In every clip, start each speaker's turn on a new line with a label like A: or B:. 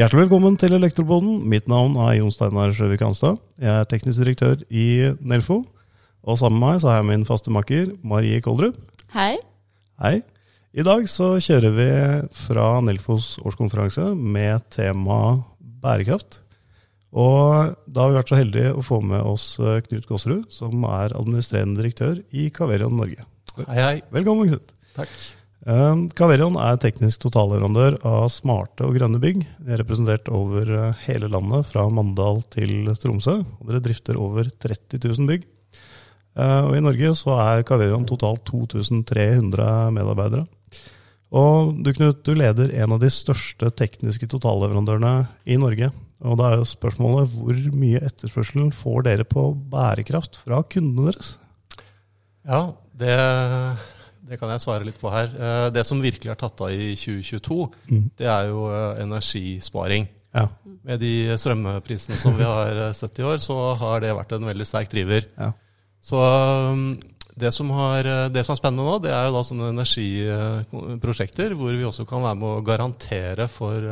A: Hjertelig velkommen til Elektropoden. Mitt navn er Jon Steinar Sjøvik Hanstad. Jeg er teknisk direktør i Nelfo. Og sammen med meg så har jeg min faste makker Marie Koldrup.
B: Hei.
A: Hei. I dag så kjører vi fra Nelfos årskonferanse med tema bærekraft. Og da har vi vært så heldige å få med oss eh, Knut Gåsrud, som er administrerende direktør i Caverion Norge.
C: Hei, hei.
A: Velkommen, Knut.
C: Takk.
A: Caverion er teknisk totalleverandør av smarte og grønne bygg. De er representert over uh, hele landet, fra Mandal til Tromsø. Og dere drifter over 30 000 bygg. Uh, og I Norge så er Caverion totalt 2300 medarbeidere. Og du Knut, du leder en av de største tekniske totalleverandørene i Norge. Og da er jo spørsmålet hvor mye etterspørselen får dere på bærekraft fra kundene deres?
C: Ja, det, det kan jeg svare litt på her. Eh, Det som virkelig er tatt av i 2022,
A: Mm.
C: det er jo eh, energisparing.
A: Ja,
C: Med de strømprisene som vi har eh, sett i år, så har det vært en veldig sterk driver.
A: ja.
C: Så um, det som, har, det som er spennende nå, det er jo da sånne energiprosjekter hvor vi også kan være med å garantere for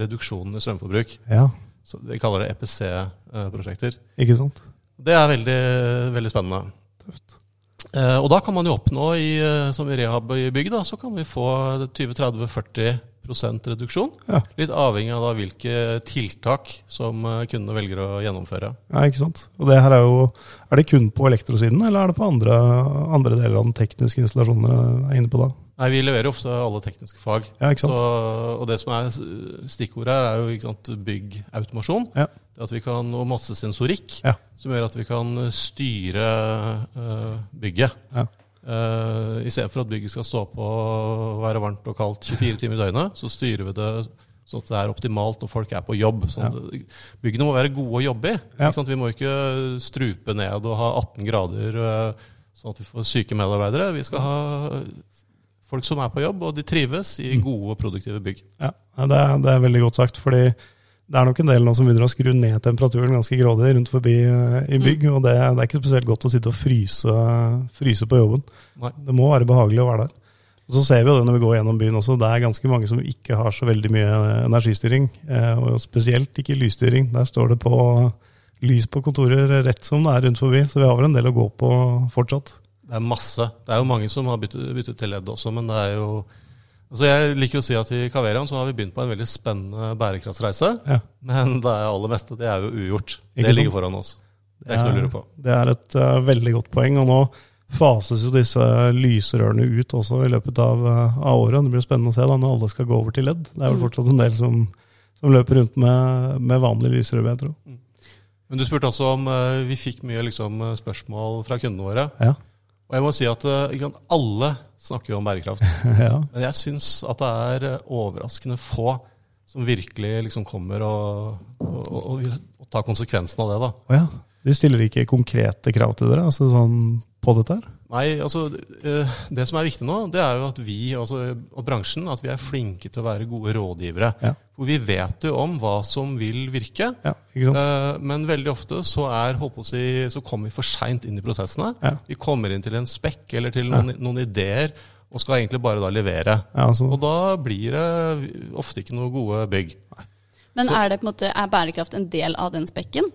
C: reduksjonen i strømforbruk.
A: ja
C: Så Vi kaller det EPC-prosjekter.
A: ikke sant?
C: Det er veldig, veldig spennende. Eh, og da kan man jo oppnå, i, eh, som i rehab i bygg, da, så kan vi få 20-30-40 reduksjon.
A: Ja.
C: Litt avhengig av da hvilke tiltak som eh, kundene velger å gjennomføre.
A: Ja, ikke sant. Og det her er jo Er det kun på elektrosiden, eller er det på andre, andre deler av den tekniske installasjonen dere er inne på da?
C: Nei, Vi leverer ofte alle tekniske fag.
A: Ja, ikke sant.
C: Så, og det som er stikkordet her, er jo ikke sant, byggautomasjon.
A: Ja.
C: At vi kan, Og masse sensorikk,
A: Ja.
C: som gjør at vi kan styre uh, bygget.
A: Ja.
C: Uh, Istedenfor at bygget skal stå på og være varmt og kaldt 24 timer i døgnet, så styrer vi det sånn at det er optimalt når folk er på jobb. Sånn at byggene må være gode å jobbe i.
A: Ja.
C: Vi må ikke strupe ned og ha 18 grader uh, sånn at vi får syke medarbeidere. Vi skal ha folk som er på jobb, og de trives i gode og produktive bygg.
A: Ja, ja, det, er, det er veldig godt sagt. fordi det er nok en del nå som begynner å skru ned temperaturen ganske grådig rundt forbi eh, i bygg. Og det, det er ikke spesielt godt å sitte og fryse, fryse på jobben.
C: Nei.
A: Det må være behagelig å være der. Og Så ser vi jo det når vi går gjennom byen også. Det er ganske mange som ikke har så veldig mye energistyring. eh, Og spesielt ikke lysstyring. Der står det på lys på kontorer rett som det er rundt forbi. Så vi har vel en del å gå på fortsatt.
C: Det er masse. Det er jo mange som har byttet, byttet til ledd også, men det er jo Altså Jeg liker å si at i Caverian så har vi begynt på en veldig spennende bærekraftsreise.
A: Ja.
C: Men det aller meste det er jo ugjort.
A: Ikke
C: det
A: ligger
C: ligger foran oss. Det er ikke noe å lure på.
A: Det er et uh, veldig godt poeng. Og nå fases jo disse lysrørene ut også i løpet av, eh, av året. Det blir spennende å se da når alle skal gå over til LED. Det er vel
B: Mm.
A: fortsatt en del som, som løper rundt med, med vanlige lysrør, jeg tror.
C: Men du spurte også om eh, vi fikk mye liksom, spørsmål fra kundene våre.
A: Ja.
C: Og jeg må si at alle snakker jo om bærekraft.
A: ja.
C: Men jeg syns at det er eh, overraskende få som virkelig liksom kommer og, og, og, og, tar konsekvensen av det. da.
A: Oh, ja. De stiller ikke konkrete krav til dere altså sånn på dette her?
C: Nei, altså eh, Det som er viktig nå, det er jo at vi altså, og bransjen at vi er flinke til å være gode rådgivere.
A: Ja.
C: For vi vet jo om hva som vil virke.
A: Ja, ikke sant?
C: Eh, Men veldig ofte så, er, si, så kommer vi for seint inn i prosessene.
A: Ja.
C: Vi kommer inn til en spekk eller til noen, noen ideer og skal egentlig bare da levere.
A: Ja, altså,
C: Og da blir det ofte ikke noe gode bygg.
B: Men
C: Så-
B: er, det på en måte, er bærekraft en del av den spekken?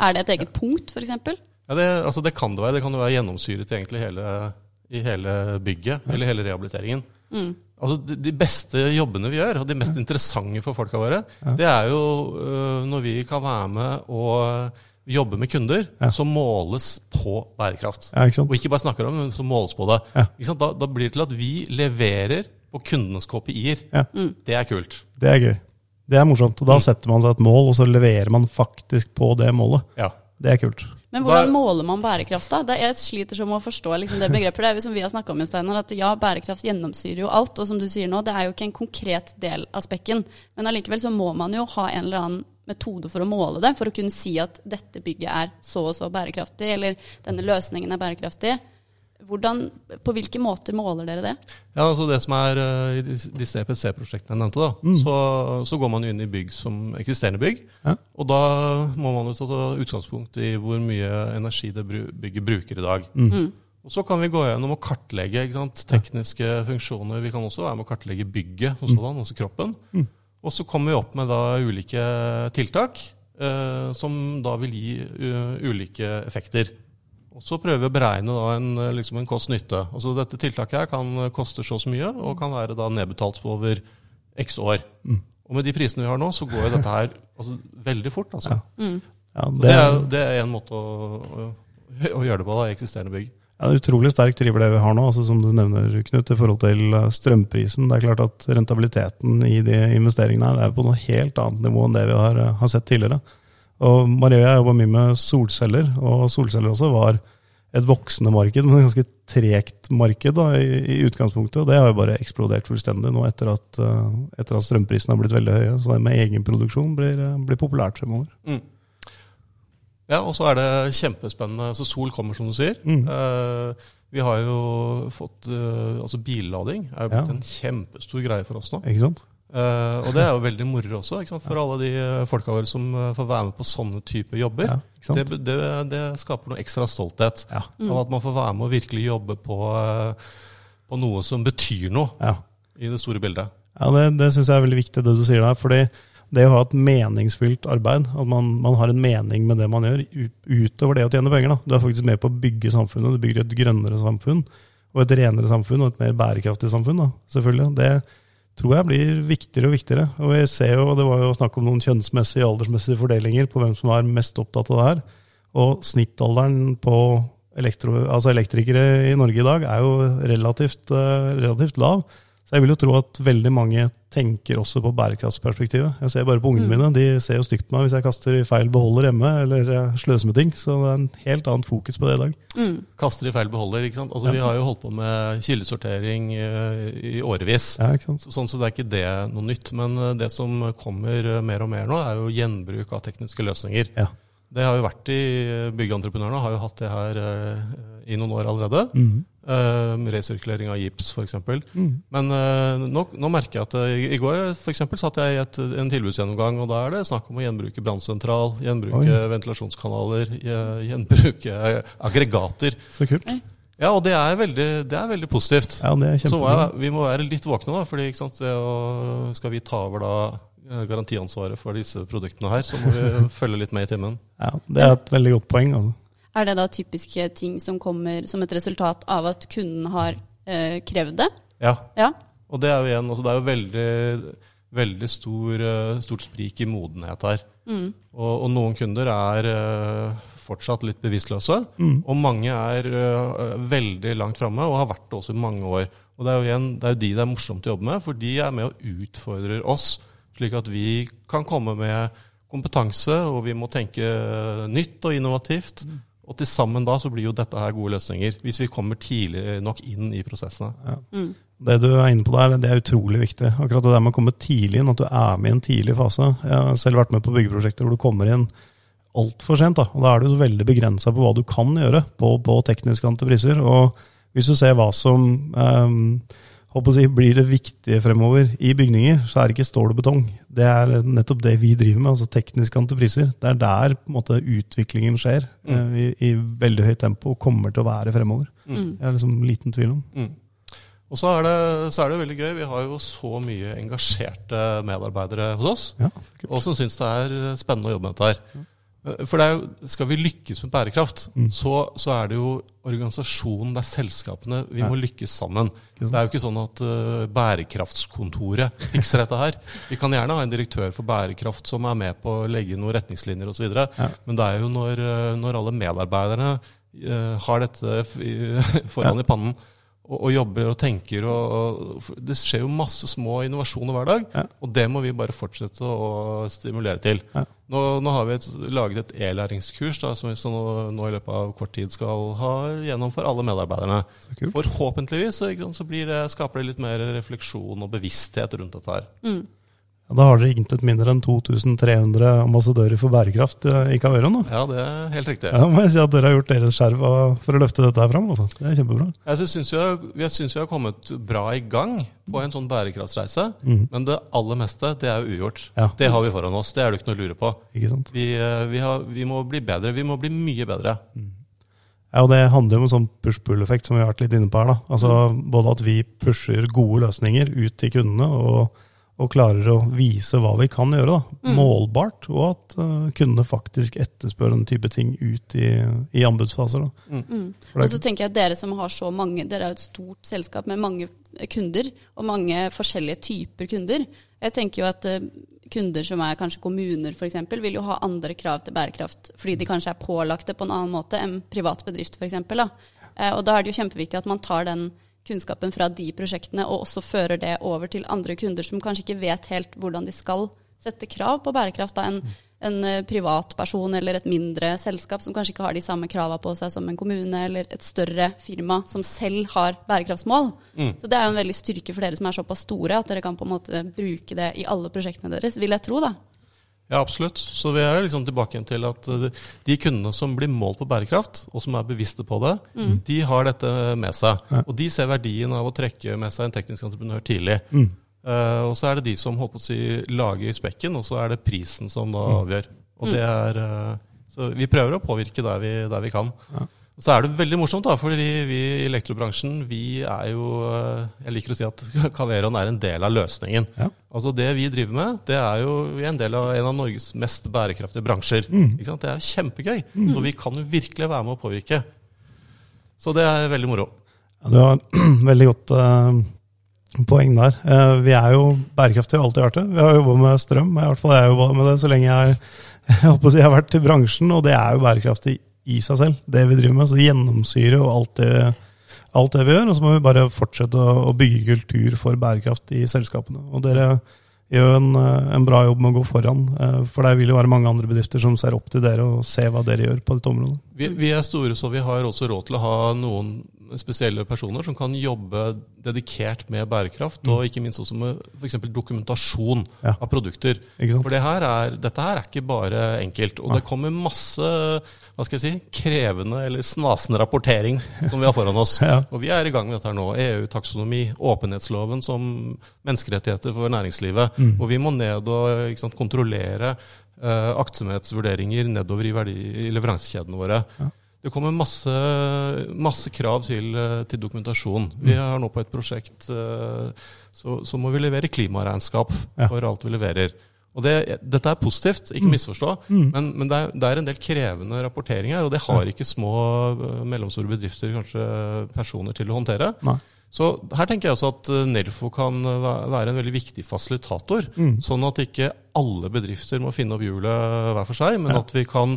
B: Er det et eget punkt, f.eks.?
C: Ja, det, altså det kan det være. Det kan jo være gjennomsyret i egentlig hele, i hele bygget eller hele rehabiliteringen.
B: Mm.
C: Altså de, beste jobbene vi gjør, og de mest interessante for folka våre, det er jo øh, når vi kan være med og jobbe med kunder
A: Ja.
C: som måles på bærekraft.
A: ja, ikke sant?
C: Og ikke bare snakker om, men som måles på det.
A: Ja.
C: Ikke sant? Da, da blir det til at vi leverer på kundenes KPI-er.
A: Mm.
C: Det er kult.
A: Det er gøy. Det er morsomt. Og da setter man seg et mål, og så leverer man faktisk på det målet.
C: Ja.
A: Det er kult.
B: Men hvordan måler man bærekraft, da? Det jeg sliter som å forstå liksom, det begrepet. Det er jo som vi har snakka om, Steinar, at ja, bærekraft gjennomsyrer jo alt. Og som du sier nå, det er jo ikke en konkret del av spekken. Men allikevel så må man jo ha en eller annen metode for å måle det, for å kunne si at dette bygget er så og så bærekraftig, eller denne løsningen er bærekraftig. Hvordan, på hvilke måter måler dere det?
C: Ja, altså det som er eh, I dis- disse EPC-prosjektene jeg nevnte, da, så, så går man jo inn i bygg som eksisterende bygg.
A: Ja.
C: Og da må man jo ta utgangspunkt i hvor mye energi det bygget bruker i dag.
B: Mm.
C: Og Så kan vi gå gjennom og kartlegge ikke sant, tekniske funksjoner. Vi kan også være med å kartlegge bygget som sådan, altså kroppen. Og så kommer vi opp med da ulike tiltak eh, som da vil gi uh, ulike effekter. Og så prøver vi å beregne da en, eh, liksom en kost-nytte. Altså Dette tiltaket her kan koste så og så mye, og kan være da nedbetalt på over x år.
A: Mm.
C: Og med de prisene vi har nå, så går jo dette her altså, veldig fort. altså.
A: Ja.
B: Mm.
A: Ja, det,
C: det er, det er en måte å, å, å gjøre det på da, i eksisterende bygg.
A: ja, det er utrolig sterk driver det vi har nå, altså som du nevner, Knut, i forhold til eh, strømprisen. Det er klart at rentabiliteten i de investeringene her er på noe helt annet nivå enn det vi har, eh, har sett tidligere. Og Marie og jeg jobba mye med solceller, og solceller også var et voksende marked, men et ganske tregt marked da, i, i utgangspunktet. Og det har jo bare eksplodert fullstendig nå etter at, eh, etter at strømprisene har blitt veldig høye. Så det med egenproduksjon blir, eh, blir populært fremover.
C: Mm. Ja, og så er det kjempespennende. Så sol kommer, som du sier.
A: Mm.
C: Eh, vi har jo fått eh, Altså billading er jo blitt
A: Ja.
C: en kjempestor greie for oss nå.
A: Ikke sant?
C: Eh, og det er jo veldig moro også, for alle de eh, folka våre som eh, får være med på sånne typer jobber.
A: Ja,
C: det, det, det skaper noe ekstra stolthet.
A: Ja.
C: Av at man får være med og virkelig jobbe på, på noe som betyr noe
A: ja.
C: i det store bildet.
A: Ja, Det, det syns jeg er veldig viktig, det du sier der. fordi det å ha et meningsfylt arbeid, at man, man har en mening med det man gjør, utover det å tjene penger. da. Du er faktisk med på å bygge samfunnet. Du bygger et grønnere samfunn, og et renere samfunn, og et mer bærekraftig samfunn. da, selvfølgelig. Det tror jeg blir viktigere og viktigere. Og jeg ser jo, Det var jo snakk om noen kjønnsmessige aldersmessige fordelinger på hvem som er mest opptatt av det her. Og snittalderen på elektro, altså elektrikere i Norge i dag er jo relativt, eh, relativt lav. Så jeg vil jo tro at veldig mange tenker også på bærekraftsperspektivet. Jeg ser bare på ungene
B: Mm.
A: mine, de ser jo stygt på meg hvis jeg kaster i feil beholder hjemme, eller eh, sløser med ting. Så det er en helt annet fokus på det i dag.
B: Mm.
C: Kaster i feil beholder. ikke sant? Altså,
A: Ja.
C: Vi har jo holdt på med kildesortering eh, i årevis.
A: Ja, ikke sant?
C: Sånn så det er ikke det noe nytt. Men eh, det som kommer mer og mer nå, er jo gjenbruk av tekniske løsninger.
A: Ja.
C: Det har jo vært i Byggentreprenørene har jo hatt det her i noen år allerede.
A: Mm.
C: Uh, resirkulering av gips, f.eks.
A: Mm.
C: Men uh, nå, nå merker jeg at uh, i, går for eksempel, satt jeg i et, en tilbudsgjennomgang, og da er det snakk om å gjenbruke brannsentral, gjenbruke
A: Oi.
C: ventilasjonskanaler, gjenbruke aggregater.
A: Så kult.
C: Ja, og det er veldig, det er veldig positivt.
A: Ja, det er
C: Så er, vi må være litt våkne, da, fordi sant, å, skal vi ta over da eh, garantiansvaret for disse produktene her, så må vi følge litt med i timen.
A: Ja, det er et veldig godt poeng. altså.
B: Er det da typiske ting som kommer som et resultat av at kunden har eh, krevd det?
C: Ja,
B: Ja.
C: og det er jo igjen, altså det er jo veldig, veldig stor, eh, stort sprik i modenhet her.
B: Mm.
C: Og, og noen kunder er eh, fortsatt litt bevisstløse,
A: Mm.
C: og mange er eh, veldig langt framme og har vært det også i mange år. Og det er jo igjen, det er jo de det er morsomt å jobbe med, for de er med og utfordrer oss, slik at vi kan komme med kompetanse, og vi må tenke nytt og innovativt. Og til sammen da så blir jo dette her gode løsninger, hvis vi kommer tidlig nok inn i prosessene.
B: Mm.
A: Det du er inne på der, det er utrolig viktig. Akkurat det der med å komme tidlig inn, at du er med i en tidlig fase. Jeg har selv vært med på byggeprosjekter hvor du kommer inn altfor sent. Da. Og da er du veldig begrensa på hva du kan gjøre på, på tekniske entrepriser. Og hvis du ser hva som um, å si, blir det viktige fremover i bygninger, så er det ikke stål og betong. Det er nettopp det vi driver med, altså tekniske entrepriser. Det er der på en måte, utviklingen skjer
C: Mm.
A: eh, i, i veldig høyt tempo og kommer til å være fremover.
B: Mm.
A: Det er liksom liten tvil om.
C: Mm. Og så er, det, så er det veldig gøy. Vi har jo så mye engasjerte medarbeidere hos oss,
A: Ja,
C: og som syns det er spennende å jobbe med dette her. For det er jo, skal vi lykkes med bærekraft,
A: Mm.
C: så, så er det jo organisasjonen, det er selskapene, vi
A: Ja.
C: må lykkes sammen. Det er jo ikke sånn at uh, bærekraftskontoret fikser dette her. Vi kan gjerne ha en direktør for bærekraft som er med på å legge noen retningslinjer osv.,
A: Ja.
C: men det er jo når, uh, når alle medarbeiderne uh, har dette foran
A: Ja.
C: i pannen og, og jobber og tenker og, og Det skjer jo masse små innovasjoner hver dag,
A: Ja.
C: og det må vi bare fortsette å stimulere til.
A: Ja.
C: Nå, nå har vi et, laget et e-læringskurs som vi så nå, nå i løpet av kort tid skal ha gjennom for alle medarbeiderne.
A: Så.
C: Forhåpentligvis så, ikke sant, så blir det, skaper det litt mer refleksjon og bevissthet rundt dette her.
B: Mm.
A: Ja, da har dere intet mindre enn 2300 ambassadører for bærekraft eh, i Kaveron. Da.
C: Ja, det er helt riktig.
A: Ja, må jeg si at dere har gjort deres skjerv for å løfte dette her fram. Altså. Det er kjempebra.
C: Jeg syns vi, har- kommet bra i gang på en sånn bærekraftsreise,
A: Mm.
C: men det aller meste det er jo ugjort.
A: Ja.
C: Det har vi foran oss. Det er det ikke noe å lure på. Vi, eh, vi, har, vi må bli bedre. Vi må bli mye bedre.
A: Ja, og Det handler jo om en sånn push-pull-effekt som vi har vært litt inne på her. da. Altså Både at vi pusher gode løsninger ut til kundene, og, og klarer å vise hva vi kan gjøre, da, målbart, og at uh, kundene faktisk etterspør den type ting ut i, i anbudsfaser. Da.
B: Mm.
A: Det er
B: Og så tenker jeg at dere som har så mange, dere er jo et stort selskap med mange kunder, og mange forskjellige typer kunder. Jeg tenker jo at uh, kunder som er kanskje kommuner f.eks., vil jo ha andre krav til bærekraft, fordi de kanskje er pålagt det på en annen måte enn privat bedrift f.eks. Eh, og da er det jo kjempeviktig at man tar den kunnskapen fra de prosjektene og også fører det over til andre kunder som kanskje ikke vet helt hvordan de skal sette krav på bærekraft. Da. En, en eh, privatperson eller et mindre selskap som kanskje ikke har de samme krava på seg som en kommune eller et større firma som selv har bærekraftsmål. Så det er jo en veldig styrke for dere som er såpass store, at dere kan på en måte bruke det i alle prosjektene deres, vil jeg tro, da.
C: Ja, absolutt. Så vi er liksom tilbake igjen til at eh, de kundene som blir målt på bærekraft, og som er bevisste på det, de har dette med seg. Og de ser verdien av å trekke med seg en teknisk entreprenør tidlig. Eh, og så er det de som holdt på å si, lager spekken, og så er det prisen som da avgjør. Og det er, uh, så vi prøver å påvirke der vi, der vi kan. Og så er det veldig morsomt, da, fordi vi i elektrobransjen vi er jo eh, Jeg liker å si at Caveron er en del av løsningen.
A: Ja.
C: Altså Det vi driver med, det er jo vi er en del av en av Norges mest bærekraftige bransjer. Ikke sant? Det er kjempegøy. Og vi kan jo virkelig være med å påvirke. Så det er veldig moro.
A: Ja, du har veldig godt uh, poeng der. Uh, vi er jo bærekraftige, alltid vært det. Vi har jobba med strøm, i hvert fall jeg har jobba med det så lenge jeg, jeg, håper å si, jeg har vært i bransjen, og det er jo bærekraftig i seg selv, det vi driver med. Så gjennomsyre og alt det, alt det vi gjør. Og så må vi bare fortsette å, å bygge kultur for bærekraft i selskapene. Og dere gjør en, eh, en bra jobb med å gå foran, eh, for det vil jo være mange andre bedrifter som ser opp til dere og ser hva dere gjør på dette området.
C: Vi, vi er store, så vi har også råd til å ha noen spesielle personer som kan jobbe dedikert med bærekraft, og ikke minst også med f.eks. dokumentasjon
A: Ja.
C: av produkter. For det her er, dette her er ikke bare enkelt. Og det kommer masse hva skal jeg si, krevende eller snasende rapportering som vi har foran oss.
A: Ja.
C: Og vi er i gang med dette her nå. EU-taksonomi, åpenhetsloven som menneskerettigheter for næringslivet.
A: Mm.
C: Og vi må ned og sant, kontrollere uh, aktsomhetsvurderinger nedover i, verdi, i leveransekjedene våre.
A: Ja.
C: Det kommer masse, masse krav til, eh, til dokumentasjon. Vi
A: Mm.
C: er nå på et prosjekt eh, så, så må vi levere klimaregnskap for alt vi leverer. Og det, Dette er positivt, ikke misforstå,
A: Mm.
C: men, men det, er, det er en del krevende rapporteringer. Og det har ikke små, eh, mellomstore bedrifter, kanskje personer, til å håndtere.
A: Nei.
C: Så her tenker jeg også at Nelfo kan være en veldig viktig fasilitator.
A: Mm.
C: Sånn at ikke alle bedrifter må finne opp hjulet hver for seg, men
A: Ja.
C: at vi kan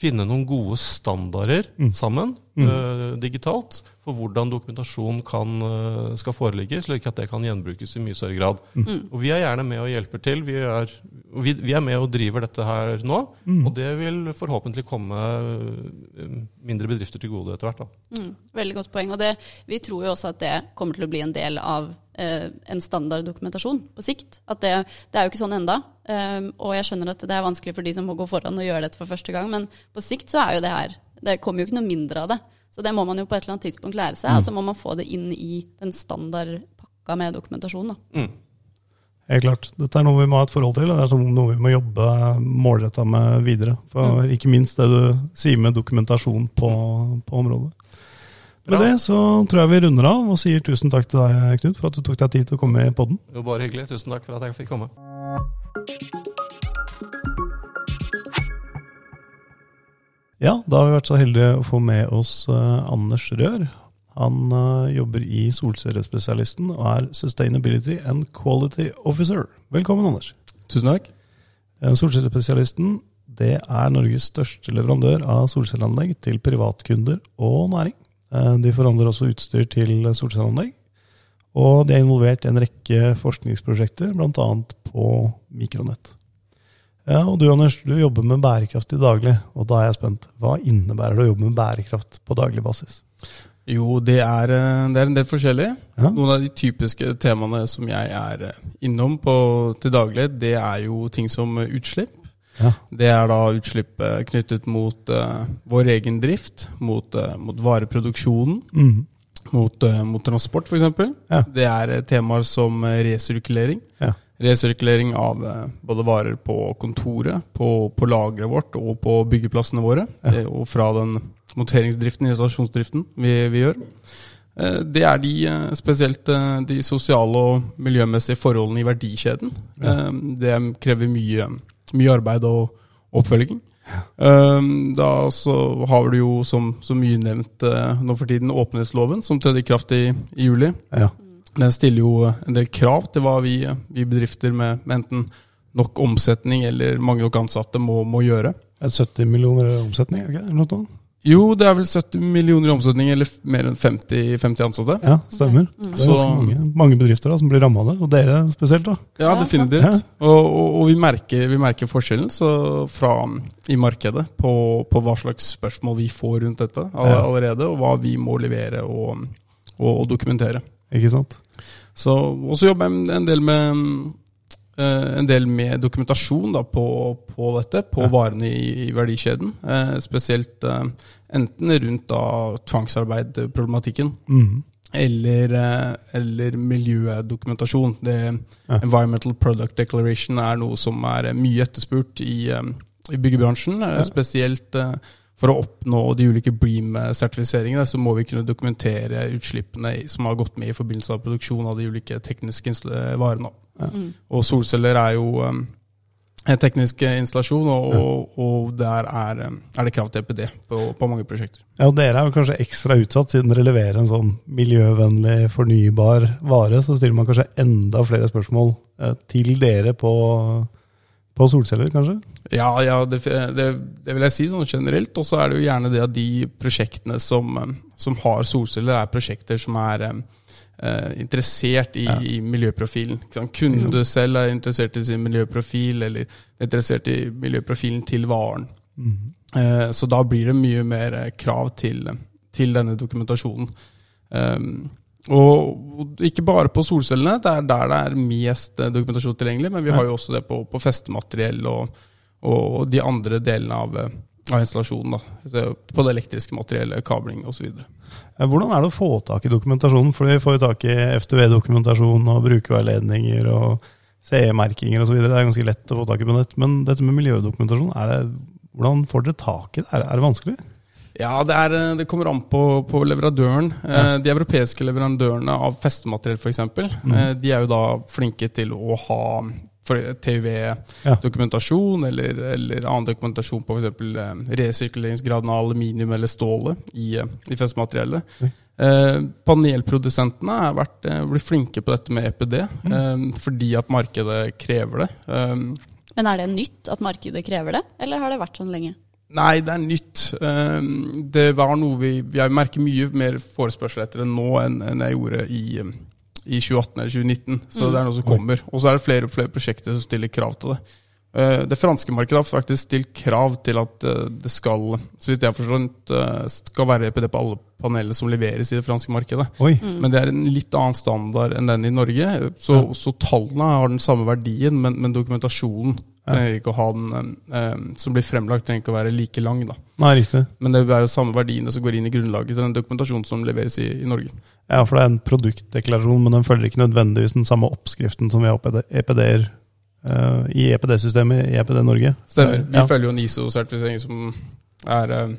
C: finne noen gode standarder
A: Mm.
C: sammen
A: Mm.
C: Uh, digitalt for hvordan dokumentasjon kan, eh, skal foreligge, slik at det kan gjenbrukes i mye større grad.
B: Mm.
C: Og Vi er gjerne med og hjelper til. Vi er, vi, vi er med og driver dette her nå.
A: Mm.
C: Og det vil forhåpentlig komme eh, mindre bedrifter til gode etter hvert. da.
B: Mm, veldig godt poeng. Og det, vi tror jo også at det kommer til å bli en del av eh, en standard dokumentasjon på sikt. At det, det er jo ikke sånn enda. Um, og jeg skjønner at det er vanskelig for de som må gå foran og gjøre dette for første gang, men på sikt så er jo det her Det kommer jo ikke noe mindre av det. Så det må man jo på et eller annet tidspunkt lære seg, og så må man få det inn i den standardpakka med dokumentasjon. da.
A: Helt klart. Dette er noe vi må ha et forhold til, og det er noe vi må jobbe målretta med videre. For Ikke minst det du sier med dokumentasjon på, på området. Med det så tror jeg vi runder av og sier tusen takk til deg, Knut, for at du tok deg tid til å komme i podden.
C: Jo, bare hyggelig. Tusen takk for at jeg fikk komme.
A: Ja, da har vi vært så heldige å få med oss eh, Anders Rør. Han jobber i Solseriespesialisten og er Sustainability and Quality Officer. Velkommen, Anders.
D: Tusen takk.
A: Eh, Solcellespesialisten det er Norges største leverandør av solcelleanlegg til privatkunder og næring. Eh, De forhandler også utstyr til solcelleanlegg. Og de er involvert i en rekke forskningsprosjekter, bl.a. på mikronett. Ja, og du Anders, du jobber med bærekraft i daglig, og da er jeg spent. Hva innebærer det å jobbe med bærekraft på daglig basis?
D: Jo, det er, eh, det er en del forskjellig.
A: Ja.
D: Noen av de typiske temaene som jeg er eh, innom på, til daglig, det er jo ting som utslipp.
A: Ja.
D: Det er da utslipp knyttet mot uh, vår egen drift, mot, uh, mot vareproduksjonen,
A: Mm.
D: mot, uh, mot transport f.eks.
A: Ja.
D: Det er temaer som resirkulering.
A: Ja.
D: Resirkulering av både varer på kontoret, på, på lageret vårt og på byggeplassene våre. Og fra den monteringsdriften, installasjonsdriften vi, vi gjør. Eh, Det er de, eh, spesielt eh, de sosiale og miljømessige forholdene i verdikjeden.
A: Ja.
D: Det krever mye, mye arbeid og oppfølging. Ja. Da så har du jo, som, som mye nevnt nå for tiden, åpenhetsloven, som trådte i kraft i, i juli.
A: Ja.
D: Den stiller jo en del krav til hva vi, vi bedrifter med, med enten nok omsetning eller mange nok ansatte må, må gjøre.
A: Det er 70 millioner omsetning, er det ikke det?
D: Jo, det er vel 70 millioner i omsetning, eller mer enn 50, 50 ansatte.
A: Ja, stemmer.
B: Mm.
A: Det er ganske
D: Så-
A: mange, mange bedrifter da, som blir ramma av det, og dere spesielt. da.
D: Ja,
B: Ja,
D: definitivt. Og, og, og vi, merker, vi merker forskjellen så fra, i markedet på, på hva slags spørsmål vi får rundt dette all,
A: Ja.
D: allerede, og hva vi må levere og, og, og dokumentere.
A: Ikke sant?
D: Så, og så jobber jeg en- del med en del med dokumentasjon da, på, på dette, på
A: Ja.
D: varene i, i verdikjeden. Eh, spesielt eh, enten rundt da tvangsarbeidproblematikken,
A: Mhm.
D: eller, eh, eller miljødokumentasjon. Det,
A: Ja.
D: Environmental Product Declaration er noe som er eh, mye etterspurt i, eh, i byggebransjen. eh,
A: Ja.
D: Spesielt eh, for å oppnå de ulike Bream-sertifiseringene, så må vi kunne dokumentere utslippene som har gått med i forbindelse av produksjon av de ulike tekniske eh, varene.
B: Mm.
D: Og solceller er jo um, en teknisk installasjon, og, og, og der er, um, er det krav til EPD på, på mange prosjekter.
A: Ja, og Dere er jo kanskje ekstra utsatt, siden dere leverer en sånn miljøvennlig, fornybar vare. Så stiller man kanskje enda flere spørsmål eh, til dere på, på solceller, kanskje?
D: Ja, ja det, det, det vil jeg si sånn generelt. Og så er det jo gjerne det at de prosjektene som, um, som har solceller, er prosjekter som er eh, interessert i,
A: Ja.
D: i miljøprofilen. Kunne du selv er interessert i sin miljøprofil, eller er interessert i miljøprofilen til varen.
A: Mm.
D: Eh, Så da blir det mye mer eh, krav til, til denne dokumentasjonen. Um, og ikke bare på solcellene, det er der det er mest eh, dokumentasjon tilgjengelig, men vi har jo også det på, på festemateriell og, og de andre delene av, eh, av installasjonen. Da. På det elektriske materiellet, kabling osv.
A: Eh, Hvordan er det å få tak i dokumentasjonen? For vi får jo tak i FTV-dokumentasjon og brukerveiledninger og CE-merkinger osv. Det er ganske lett å få tak i på nett. Men dette med miljødokumentasjon, det, hvordan får dere tak i det? Er, er det vanskelig?
D: Ja, det, er, eh, det kommer an på, på leverandøren. Ja. De europeiske leverandørene av festemateriell f.eks.,
A: Mm.
D: eh, de er jo da flinke til å ha TUV-dokumentasjon eller, eller annen dokumentasjon på f.eks. Eh, resirkuleringsgraden av aluminium eller stålet i, eh, i festmateriellet. Eh, panelprodusentene har vært, eh, blitt flinke på dette med EPD,
A: Mm.
D: eh, fordi at markedet krever det. Eh,
B: Men er det nytt at markedet krever det, eller har det vært sånn lenge?
D: Nei, det er nytt. Ehm, Det var noe vi Jeg merker mye mer forespørsel etter det nå enn enn jeg gjorde i, um, i 2018 eller 2019. Så
B: Mm.
D: det er noe som kommer. Og så er det flere og flere prosjekter som stiller krav til det. Eh, Det franske markedet har faktisk stilt krav til at eh, det skal så vidt jeg forstått, eh, skal være EPD på alle paneler som leveres i det franske markedet.
A: Oi,
B: Mm.
D: Men det er en litt annen standard enn den i Norge. Så,
A: Ja.
D: så tallene har den samme verdien, men, men dokumentasjonen
A: Ja.
D: trenger ikke å ha den som blir fremlagt, trenger ikke å være like lang. da.
A: Nei, riktig.
D: Men det er jo samme verdiene som går inn i grunnlaget til den dokumentasjonen som leveres i, i Norge.
A: Ja, for det er en produktdeklarasjon, men den følger ikke nødvendigvis den samme oppskriften som vi har på EPD-er uh, i EPD-systemet i EPD Norge.
D: Stemmer. Vi
A: Ja.
D: følger jo en ISO-sertifisering som er uh,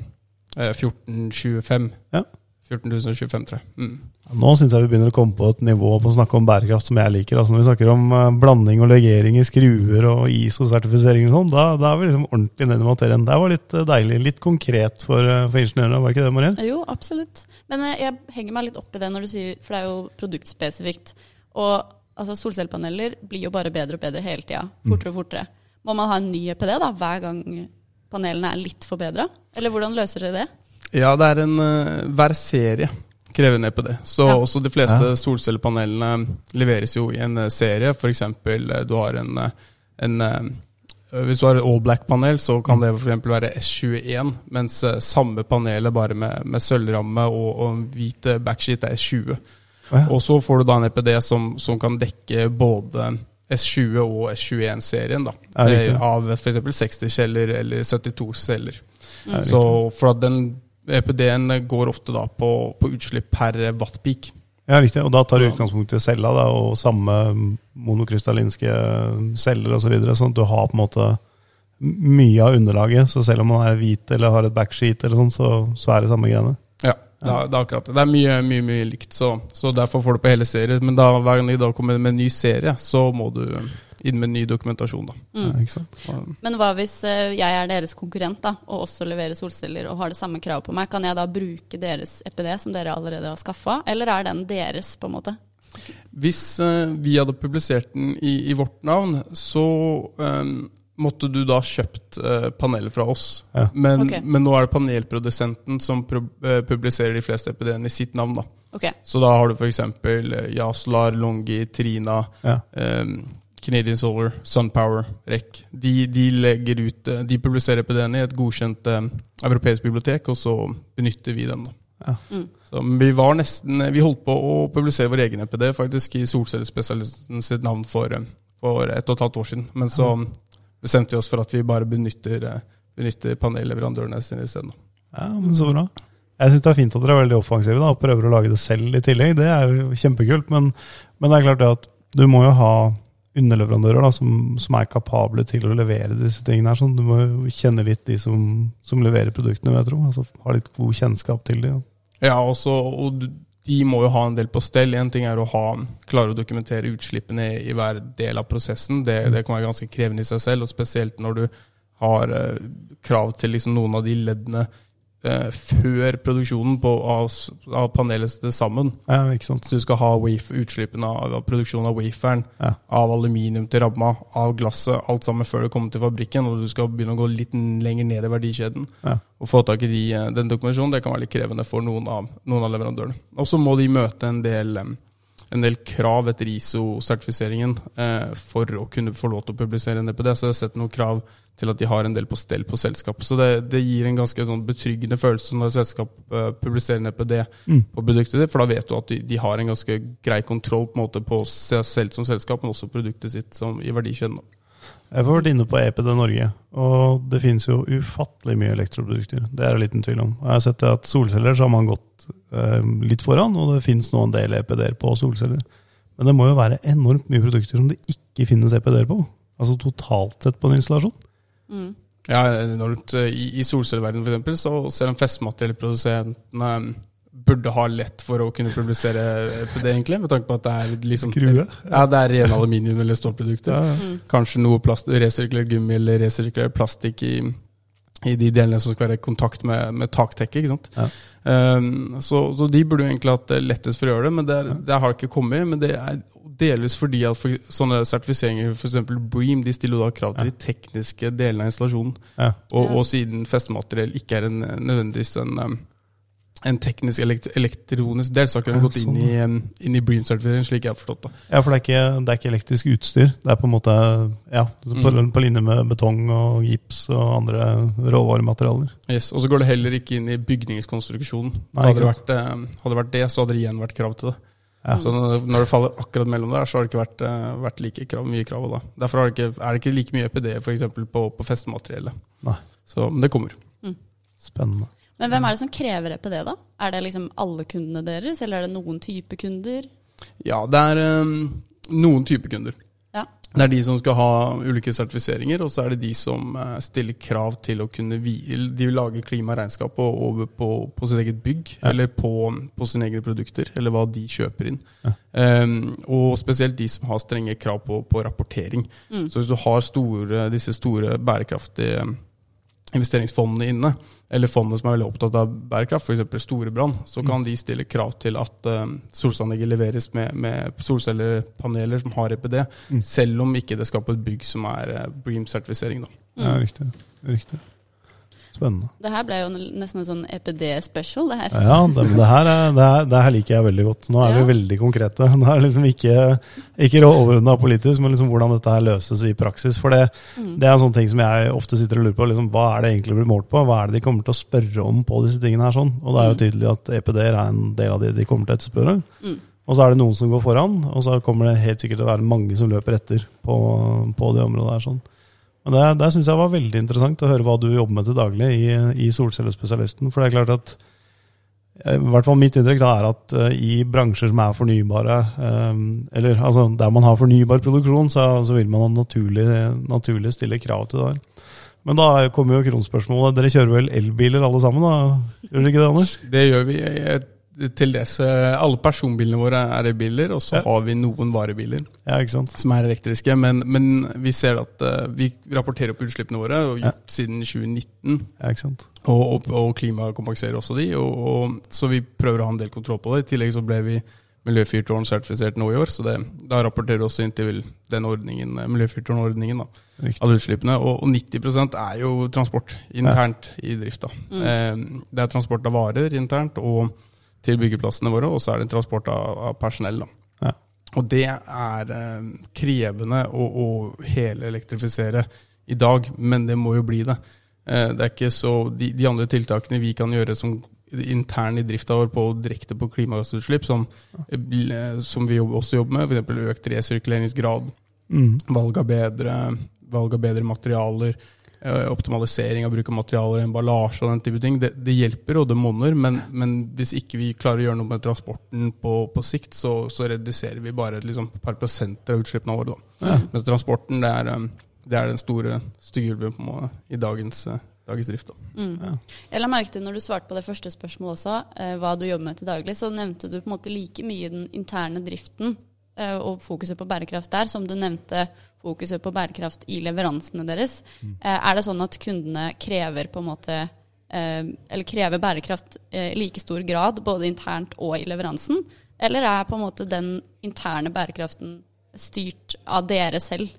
D: 1425.
A: Ja.
D: 14.025, tror jeg. Mm.
A: Nå syns jeg vi begynner å komme på et nivå på å snakke om bærekraft som jeg liker. Altså Når vi snakker om eh, blanding og legering i skruer og ISO-sertifisering og sånn, da, da er vi liksom ordentlig nede i materien. Det var litt eh, deilig. Litt konkret for, eh, for ingeniørene, var ikke det, Mariell?
B: Jo, absolutt. Men eh, jeg henger meg litt opp i det når du sier For det er jo produktspesifikt. Og altså, solcellepaneler blir jo bare bedre og bedre hele tida. Fortere og fortere. Må man ha en ny EPD da, hver gang panelene er litt forbedra? Eller hvordan løser dere det?
D: Ja, det er en hver serie krever en EPD. Så
B: Ja.
D: også de fleste
A: Ja.
D: solcellepanelene leveres jo i en eh, serie. For eksempel eh, du har en, eh, en Hvis du har et all black-panel, så kan det for eksempel være S21, mens samme panelet bare med, med sølvramme og, og en hvit backsheet er S20.
A: Ja.
D: Og så får du da en EPD som, som kan dekke både S20 og S21-serien, da.
A: Ja,
D: av f.eks. 60 celler eller 72 celler. Så for at den EPD-en går ofte da på, på utslipp per wattpeak.
A: Ja, riktig. Og da tar du utgangspunkt i cella da, og samme monokrystallinske celler osv. Så videre, sånn at du har på en måte mye av underlaget. Så selv om man er hvit eller har et backsheet, eller sånn, så, så er det samme greiene.
D: Ja, Det, er, det er akkurat det. Det er mye, mye mye likt, så, så derfor får du på hele serier. Men da, hver gang de da kommer med en ny serie, så må du inn med ny dokumentasjon. da.
A: Ja, ikke sant?
D: Og-
B: Men hva hvis eh, jeg er deres konkurrent da, og også leverer solceller og har det samme kravet på meg? Kan jeg da bruke deres EPD som dere allerede har skaffa, eller er den deres, på en måte?
D: Hvis eh, vi hadde publisert den i, i vårt navn, så eh, måtte du da kjøpt uh, paneler fra oss.
A: Ja.
D: Men,
B: okay.
D: men nå er det panelprodusenten som pro eh, publiserer de fleste EPD-ene i sitt navn. da.
B: Okay.
D: Så da har du f.eks. Uh, Jasolar, Longi, Trina,
A: Ja.
D: eh, Canadian Solar, SunPower, REC. De, de, legger ut, eh, de publiserer EPD-ene i et godkjent eh, europeisk bibliotek, og så benytter vi dem. da.
A: Ja.
B: Mm.
D: Så vi var nesten, vi holdt på å publisere vår egen EPD faktisk i solcellespesialisten sitt navn for, eh, for et og et halvt år siden. Men så bestemte vi oss for at vi bare benytter, eh, benytter panelleverandørene sine isteden.
A: Ja, men så bra. Jeg syns det er fint at dere er veldig offensive da, og prøver å lage det selv i tillegg. Det er jo kjempekult. Men, men det er klart det at du må jo ha underleverandører da, som, som er kapable til å levere disse tingene. her. Sånn. Du må jo kjenne litt de som, som leverer produktene, vil jeg tro. Altså, ha litt god kjennskap til dem.
D: Ja, også, og du- de må jo ha en del på stell. En ting er å ha, klare å dokumentere utslippene i, hver del av prosessen. Det, det kan være ganske krevende i seg selv, og spesielt når du har eh, krav til liksom noen av de leddene før produksjonen på, av, av panelet til sammen.
A: Ja?
D: Så du skal ha wafer, utslippene av, av produksjonen av waferen,
A: Ja.
D: av aluminium til ramma, av glasset, alt sammen før det kommer til fabrikken, og du skal begynne å gå litt lenger ned i verdikjeden.
A: Ja.
D: Og få tak i de, eh, den dokumentasjonen det kan være litt krevende for noen av, noen av leverandørene. Og så må de møte en del, eh, en del krav etter ISO-sertifiseringen eh, for å kunne få lov til å publisere en EPD. Så jeg har sett noen krav til at de har en del på stell på selskapet. Så det, det gir en ganske sånn betryggende følelse når et selskap eh, publiserer en EPD
A: Mm.
D: på produktet ditt, for da vet du at de, de har en ganske grei kontroll på, på seg selv som selskap, men også produktet sitt som i verdikjeden.
A: Jeg har vært inne på EPD Norge, og det finnes jo ufattelig mye elektroprodukter. Det er det liten tvil om. Jeg har sett at solceller så har man gått eh, litt foran, og det finnes nå en del EPD-er på solceller. Men det må jo være enormt mye produkter som det ikke finnes EPD-er på. Altså totalt sett på en installasjon.
B: Mm.
D: Ja, enormt. I, i solcelleverdenen for eksempel, så selv om festmateriellprodusentene burde ha lett for å kunne publisere det, egentlig, med tanke på at det er liksom
A: Skrue.
D: Ja, det er rene aluminium- eller stålprodukter.
A: Ja, ja.
B: Mm.
D: Kanskje noe plast, resirkulert gummi eller resirkulert plastikk i, i de delene som skal være i kontakt med, med taktekket. ikke sant?
A: Ja.
D: Um, så, så de burde jo egentlig hatt det lettest for å gjøre det, men det, er, det har ikke kommet. Men det er delvis fordi at for, sånne sertifiseringer, f.eks. Bream, de stiller da krav til de tekniske delene av installasjonen.
A: Ja.
D: Og, og siden festemateriell ikke er en, nødvendigvis en, um, en teknisk elekt elektronisk del, så har ikke den gått inn
A: sånn,
D: i, um, inn i Bream-sertifiseringen, slik jeg har forstått det.
A: Ja, for det er, ikke, det er ikke elektrisk utstyr. Det er på en måte ja, på,
D: Mm.
A: på linje med betong og gips og andre råvarematerialer.
D: Yes, Og så går det heller ikke inn i bygningskonstruksjonen.
A: Nei,
D: hadde, det vært, hadde det vært det, så hadde det igjen vært krav til det.
A: Ja.
D: Så når, det faller akkurat mellom der, så har det ikke vært, eh, vært like krav, mye krav. Da. Derfor er det ikke, er det ikke like mye EPD for eksempel, på, på festemateriellet.
A: Nei.
D: Så, men det kommer.
A: Spennende.
B: Men hvem er det som krever EPD, da? Er det liksom alle kundene deres, eller er det noen type kunder?
D: Ja, det er um, noen type kunder.
B: Ja.
D: Det er de som skal ha ulike sertifiseringer, og så er det de som eh, stiller krav til å kunne hvile. De vil lage klimaregnskap over på, på sitt eget bygg,
A: Ja.
D: eller på, på sine egne produkter, eller hva de kjøper inn.
A: Ja.
D: Um, og spesielt de som har strenge krav på, på rapportering.
B: Mm.
D: Så hvis du har store, disse store bærekraftige investeringsfondene inne, eller fondene som er veldig opptatt av bærekraft, f.eks. Storebrand, så kan de stille krav til at uh, solcelleanlegget leveres med, med solcellepaneler som har EPD,
A: Mm.
D: selv om ikke det skal på et bygg som er uh, Bream-sertifisering. Mm.
A: Ja,
B: Mm.
A: riktig. riktig. Spennende.
B: Det her ble jo nesten en sånn EPD-special, det her.
A: Ja, det, det, her er, det, her, det her liker jeg veldig godt. Nå er
B: Ja.
A: vi veldig konkrete. Nå er liksom ikke, ikke overordna politisk, men liksom hvordan dette her løses i praksis. For det,
B: Mm.
A: det er en sånn ting som jeg ofte sitter og lurer på. Liksom, hva er det egentlig blir målt på? Hva er det de kommer til å spørre om på disse tingene her? sånn? Og det er jo
B: Mm.
A: tydelig at EPD-er er en del av det de kommer til å etterspørre.
B: Mm.
A: Og så er det noen som går foran, og så kommer det helt sikkert til å være mange som løper etter på, på det området her. sånn. Men det, det syns jeg var veldig interessant å høre hva du jobber med til daglig i, i Solcellespesialisten. For det er klart at eh, i hvert fall mitt inntrykk er at eh, i bransjer som er fornybare, eh, eller altså der man har fornybar produksjon, så, så vil man naturlig, naturlig stille krav til det. der. Men da kommer jo kronspørsmålet. Dere kjører vel elbiler alle sammen, da? Gjør dere ikke det, Anders?
D: Det gjør vi. eh, Til dels eh, Alle personbilene våre er elbiler, og så
A: Ja.
D: har vi noen varebiler
A: Ja, ikke sant?
D: som er elektriske. Men, men vi ser at eh, vi rapporterer opp utslippene våre, og gjort siden 2019.
A: Ja, ikke sant?
D: Og, og, og klimakompenserer også de, og, og, så vi prøver å ha en del kontroll på det. I tillegg så ble vi miljøfyrtårn-sertifisert nå i år, så det, da rapporterer vi også inn til den ordningen, eh, miljøfyrtårn-ordningen da, av utslippene. Og, og 90% er jo transport internt i drifta. Eh, det er transport av varer internt og til byggeplassene våre, og så er det transport av, av personell.
A: Ja.
D: Og det er eh, krevende å, å hele elektrifisere i dag, men det må jo bli det. Eh, det er ikke så, de, de andre tiltakene vi kan gjøre som intern i drifta vår på direkte på klimagassutslipp, som, eh, som vi også jobber med, f.eks. økt resirkuleringsgrad,
A: Mm.
D: valg av bedre, valg av bedre materialer, optimalisering av bruk av materialer, emballasje og den type ting. Det, det hjelper, og det monner, men, men hvis ikke vi klarer å gjøre noe med transporten på, på sikt, så, så reduserer vi bare liksom, et par prosenter av utslippene våre. Da. Mens transporten det er, eh, det er den store styggulven på en måte i dagens, eh, dagens drift. Da.
B: Mm. Jeg la merke til når du svarte på det første spørsmålet også, eh, hva du jobber med til daglig, så nevnte du på en måte like mye den interne driften eh, og fokuset på bærekraft der, som du nevnte fokuset på bærekraft i leveransene deres. Eh, er det sånn at kundene krever på en måte eh, eller krever bærekraft eh, i like stor grad, både internt og i leveransen? Eller er på en måte den interne bærekraften styrt av dere selv?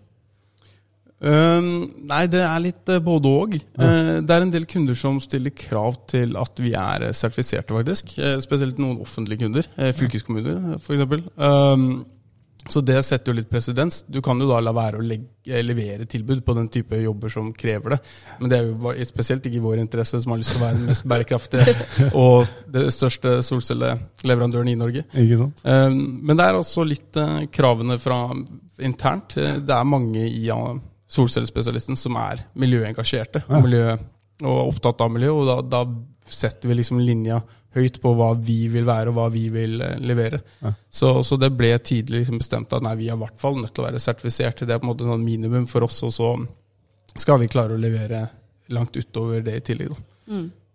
D: Um, nei, det er litt uh, både og. Uh, det er en del kunder som stiller krav til at vi er uh, sertifiserte, faktisk. Uh, spesielt noen offentlige kunder. Uh, fylkeskommuner, f.eks. Um, så det setter jo litt presedens. Du kan jo da la være å legge, eh, levere tilbud på den type jobber som krever det. Men det er jo spesielt ikke i vår interesse, som har lyst til å være den mest bærekraftige og det største solcelleleverandøren i Norge.
A: Ikke sant?
D: Um, men det er også litt eh, kravene fra internt. Eh, Det er mange i solcellespesialisten som er miljøengasjerte og, miljø, og opptatt av miljø, og da, da setter vi liksom linja høyt på hva vi vil være og hva vi vil levere. levere. Så, så det ble tidlig liksom bestemt at nei, vi er i hvert fall nødt til å være sertifisert. Det er på en måte sånn minimum for oss, og så skal vi klare å levere langt utover det i tillegg. Da.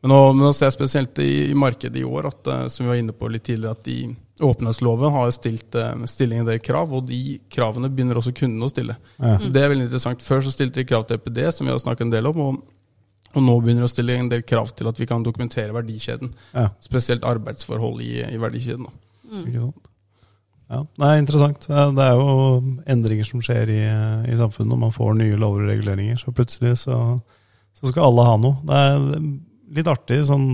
D: Men nå, men nå ser jeg spesielt i, i markedet i år, at, eh, som vi var inne på litt tidligere, at de åpenhetsloven har stilt stilling stiller en del krav, og de kravene begynner også kundene å stille. Så Det er veldig interessant. Før så stilte de krav til EPD, som vi har snakket en del om, og, og nå begynner det å stille en del krav til at vi kan dokumentere verdikjeden.
A: Ja.
D: Spesielt arbeidsforhold i, i verdikjeden. Da.
A: Ikke sant? Ja, det er interessant. Det er jo endringer som skjer i, i samfunnet når man får nye lover og reguleringer. Så plutselig så, så skal alle ha noe. Det er litt artig, sånn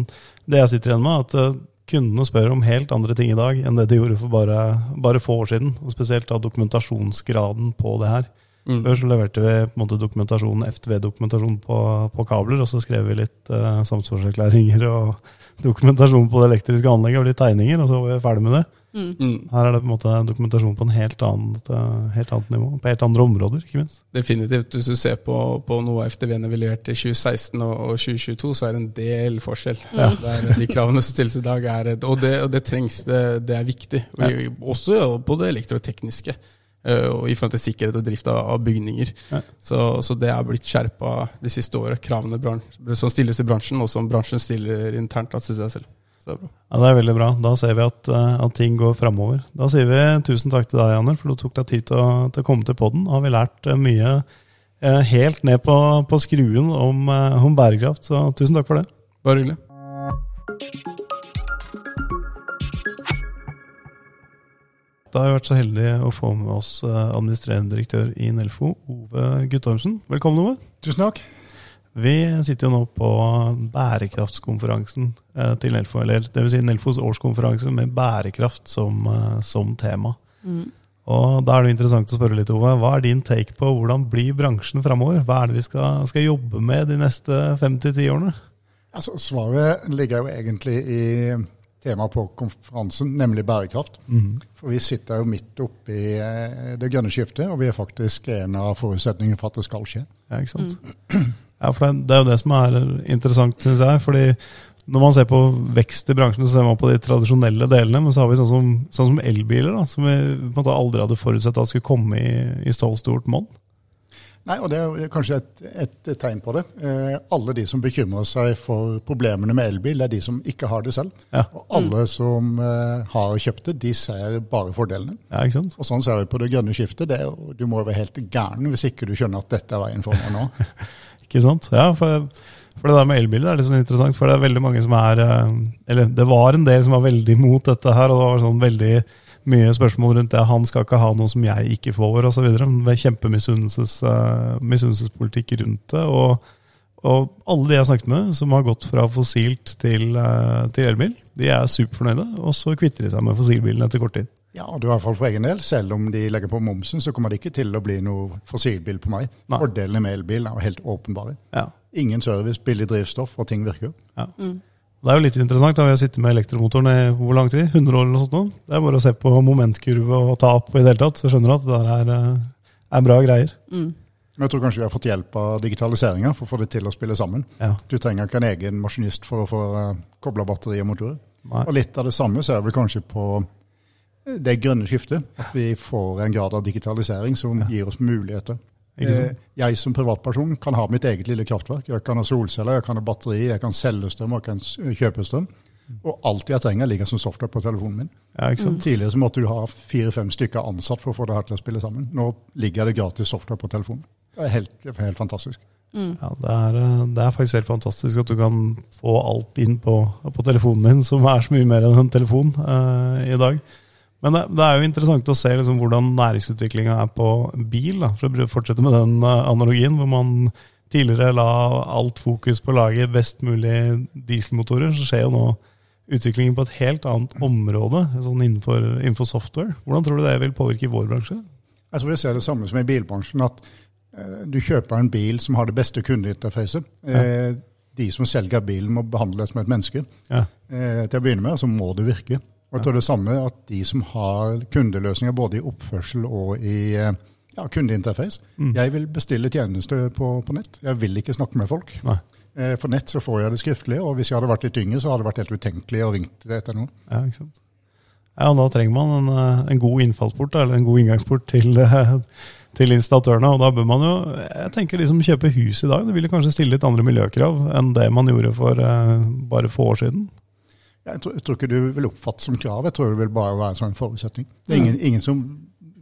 A: det jeg sitter igjen med, at eh, kundene spør om helt andre ting i dag enn det de gjorde for bare, bare få år siden. Og spesielt da dokumentasjonsgraden på det her. Før så leverte vi på en måte dokumentasjon, FTV-dokumentasjon på, på kabler, og så skrev vi litt eh, samsvarserklæringer og dokumentasjon på det elektriske anlegget og litt tegninger, og så var vi ferdig med det.
D: Mm.
A: Her er det på en måte dokumentasjon på en helt annet, helt annet nivå, på helt andre områder, ikke minst.
D: Definitivt. Hvis du ser på, på noe FTV-ene vi leverte i 2016 og, og 2022, så er det en del forskjell. Ja. Der, de kravene som stilles i dag, er og, det, og det trengs. Det, det er viktig. Og, ja. Også på det elektrotekniske. Eh, Og i forhold til sikkerhet og drift av, bygninger.
A: Ja.
D: Så, så det er blitt skjerpa de siste åra, Kravene som stilles i bransjen, og som bransjen stiller internt da, til seg selv. Det er.
A: Ja, Det er veldig bra. Da ser vi at, eh, at ting går framover. Da sier vi tusen takk til deg, Janner, for du tok deg tid til å, til å komme til podden. Da har vi lært eh, mye helt ned på, på skruen om, om bærekraft, så tusen takk for det.
D: Bare hyggelig.
A: Da har vi vært så heldige å få med oss eh, administrerende direktør i Nelfo, Ove Guttormsen. Velkommen, Ove.
E: Tusen takk.
A: Vi sitter jo nå på bærekraftskonferansen eh, til Nelfo, eller dvs. Si Nelfos årskonferanse med bærekraft som, eh, som tema. Og Da er det jo interessant å spørre litt, Ove. Hva er din take på hvordan blir bransjen framover? Hva er det vi skal, skal jobbe med de neste fem til ti årene?
E: Altså, svaret ligger jo egentlig i temaet på konferansen, nemlig bærekraft. For vi sitter jo midt oppi i det grønne skiftet, og vi er faktisk en av forutsetningene for at det skal skje.
A: Ja, ikke sant? Ja, for det, det er jo det som er interessant, syns jeg. fordi når man ser på vekst i bransjen, så ser man på de tradisjonelle delene. Men så har vi sånn som, sånn som elbiler, da, som vi på en måte aldri hadde forutsett at skulle komme i, i så stort monn.
E: Nei, og Det er kanskje et, et tegn på det. Eh, alle de som bekymrer seg for problemene med elbil, er de som ikke har det selv.
A: Ja.
E: Og alle som eh, har kjøpt det, de ser bare fordelene.
A: Ja, ikke sant?
E: Og sånn ser vi på det grønne skiftet. Det er, du må jo være helt gæren hvis ikke du skjønner at dette er veien for meg nå.
A: Ikke sant? Ja, for, for det der med elbiler er litt sånn interessant, for det er veldig mange som er eh, Eller det var en del som var veldig imot dette her, og det var sånn veldig mye spørsmål rundt det. Han skal ikke ha noe som jeg ikke får, osv. Kjempemisunnelsespolitikk eh, rundt det. Og, og alle de jeg har snakket med som har gått fra fossilt til, eh, til elbil, de er superfornøyde, og så kvitter de seg med fossilbilen etter kort tid.
E: Ja, du har i hvert fall for egen del, Selv om de legger på momsen, så kommer det ikke til å bli noe fossilbil på meg.
A: Nei.
E: Fordelene med elbil er helt åpenbare.
A: Ja.
E: Ingen service, billig drivstoff, og ting virker.
A: Ja. Det er jo litt interessant. da Vi har sittet med elektromotoren i hvor lang tid? 100 år eller noe sånt? nå. Det er bare å se på momentkurve og ta opp i det hele tatt, så skjønner du at det der er, eh, er bra greier.
B: Mm.
E: Men jeg tror kanskje vi har fått hjelp av digitaliseringa for å få det til å spille sammen.
A: Ja.
E: Du trenger ikke en egen maskinist for å få uh, kobla batteri og motorer.
A: Nei.
E: Og litt av det samme ser vi kanskje på eh, det grønne skiftet. At vi får en grad av digitalisering som gir oss muligheter.
A: Ikke sant?
E: Eh, Jeg som privatperson kan ha mitt eget lille kraftverk. Jeg kan ha solceller, jeg kan ha batteri, jeg kan selge strøm og jeg kan kjøpe strøm. Og alt jeg trenger, ligger som software på telefonen min.
A: Ja, ikke sant?
E: Tidligere så måtte du ha fire-fem stykker ansatt for å få det her til å spille sammen. Nå ligger det gratis software på telefonen. Det er helt, helt fantastisk.
A: Ja, det, er, eh, det er faktisk helt fantastisk at du kan få alt inn på, på telefonen din, som er så mye mer enn en telefon eh, i dag. Men det, det er jo interessant å se liksom, hvordan næringsutviklinga er på bil. Da, for å fortsette med den eh, analogien, hvor man tidligere la alt fokus på å lage best mulig dieselmotorer. Så skjer jo nå utviklingen på et helt annet område, sånn innenfor, innenfor software. Hvordan tror du det vil påvirke vår bransje?
E: Jeg tror vi ser det samme som i bilbransjen, at eh, du kjøper en bil som har det beste kundeinterfacet. Eh, de som selger bilen må behandles som et menneske.
A: Ja,
E: Eh, til å begynne med, så må det virke. Og jeg tror det samme at de som har kundeløsninger både i oppførsel og i ja, kundeinterface. Jeg vil bestille tjenester på, på nett. Jeg vil ikke snakke med folk.
A: Nei.
E: Eh, For nett så får jeg det skriftlig, og hvis jeg hadde vært litt yngre, så hadde det vært helt utenkelig å ringe etter noen.
A: Ja, ikke sant. Ja, og Da trenger man en, eh, en god innfallsport, eller en god inngangsport til, eh, til installatørene. og da bør man jo, jeg tenker De som kjøper hus i dag, det vil kanskje stille litt andre miljøkrav enn det man gjorde for eh, bare få år siden.
E: Jeg tror, jeg tror ikke du vil oppfatte som krav, jeg tror det vil bare være en sånn forutsetning. Det er ingen, ingen som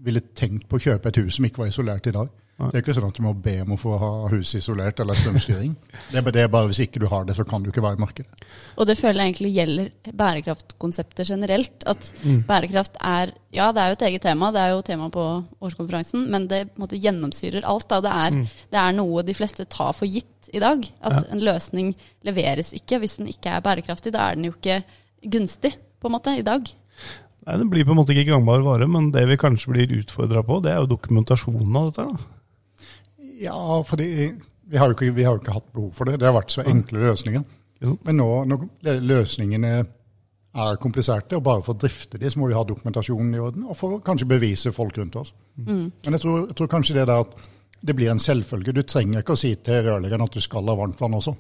E: ville tenkt på å kjøpe et hus som ikke var isolert i dag. Det er ikke sånn at du må be om å få ha huset isolert eller strømstyring. Det er, bare- det er bare Hvis ikke du har det, så kan du ikke være i markedet.
B: Og det føler jeg egentlig gjelder bærekraftkonseptet generelt. At
A: Mm.
B: bærekraft er Ja, det er jo et eget tema, det er jo tema på årskonferansen, men det måte gjennomsyrer alt. Da. Det, er, det er noe de fleste tar for gitt i dag. At en løsning leveres ikke hvis den ikke er bærekraftig. Da er den jo ikke gunstig, på en måte, i dag.
A: Nei, Den blir på en måte ikke gangbar vare, men det vi kanskje blir utfordra på, det er jo dokumentasjonen av dette. da.
E: Ja, fordi vi har, jo ikke, vi har jo ikke hatt behov for det. Det har vært så enkle løsninger. Men nå når løsningene er kompliserte, og bare for å drifte de, så må vi ha dokumentasjonen i orden, og for å kanskje bevise folk rundt oss. Men jeg tror, jeg tror kanskje det der at det blir en selvfølge. Du trenger ikke å si til rørleggeren at du skal ha varmtvann også.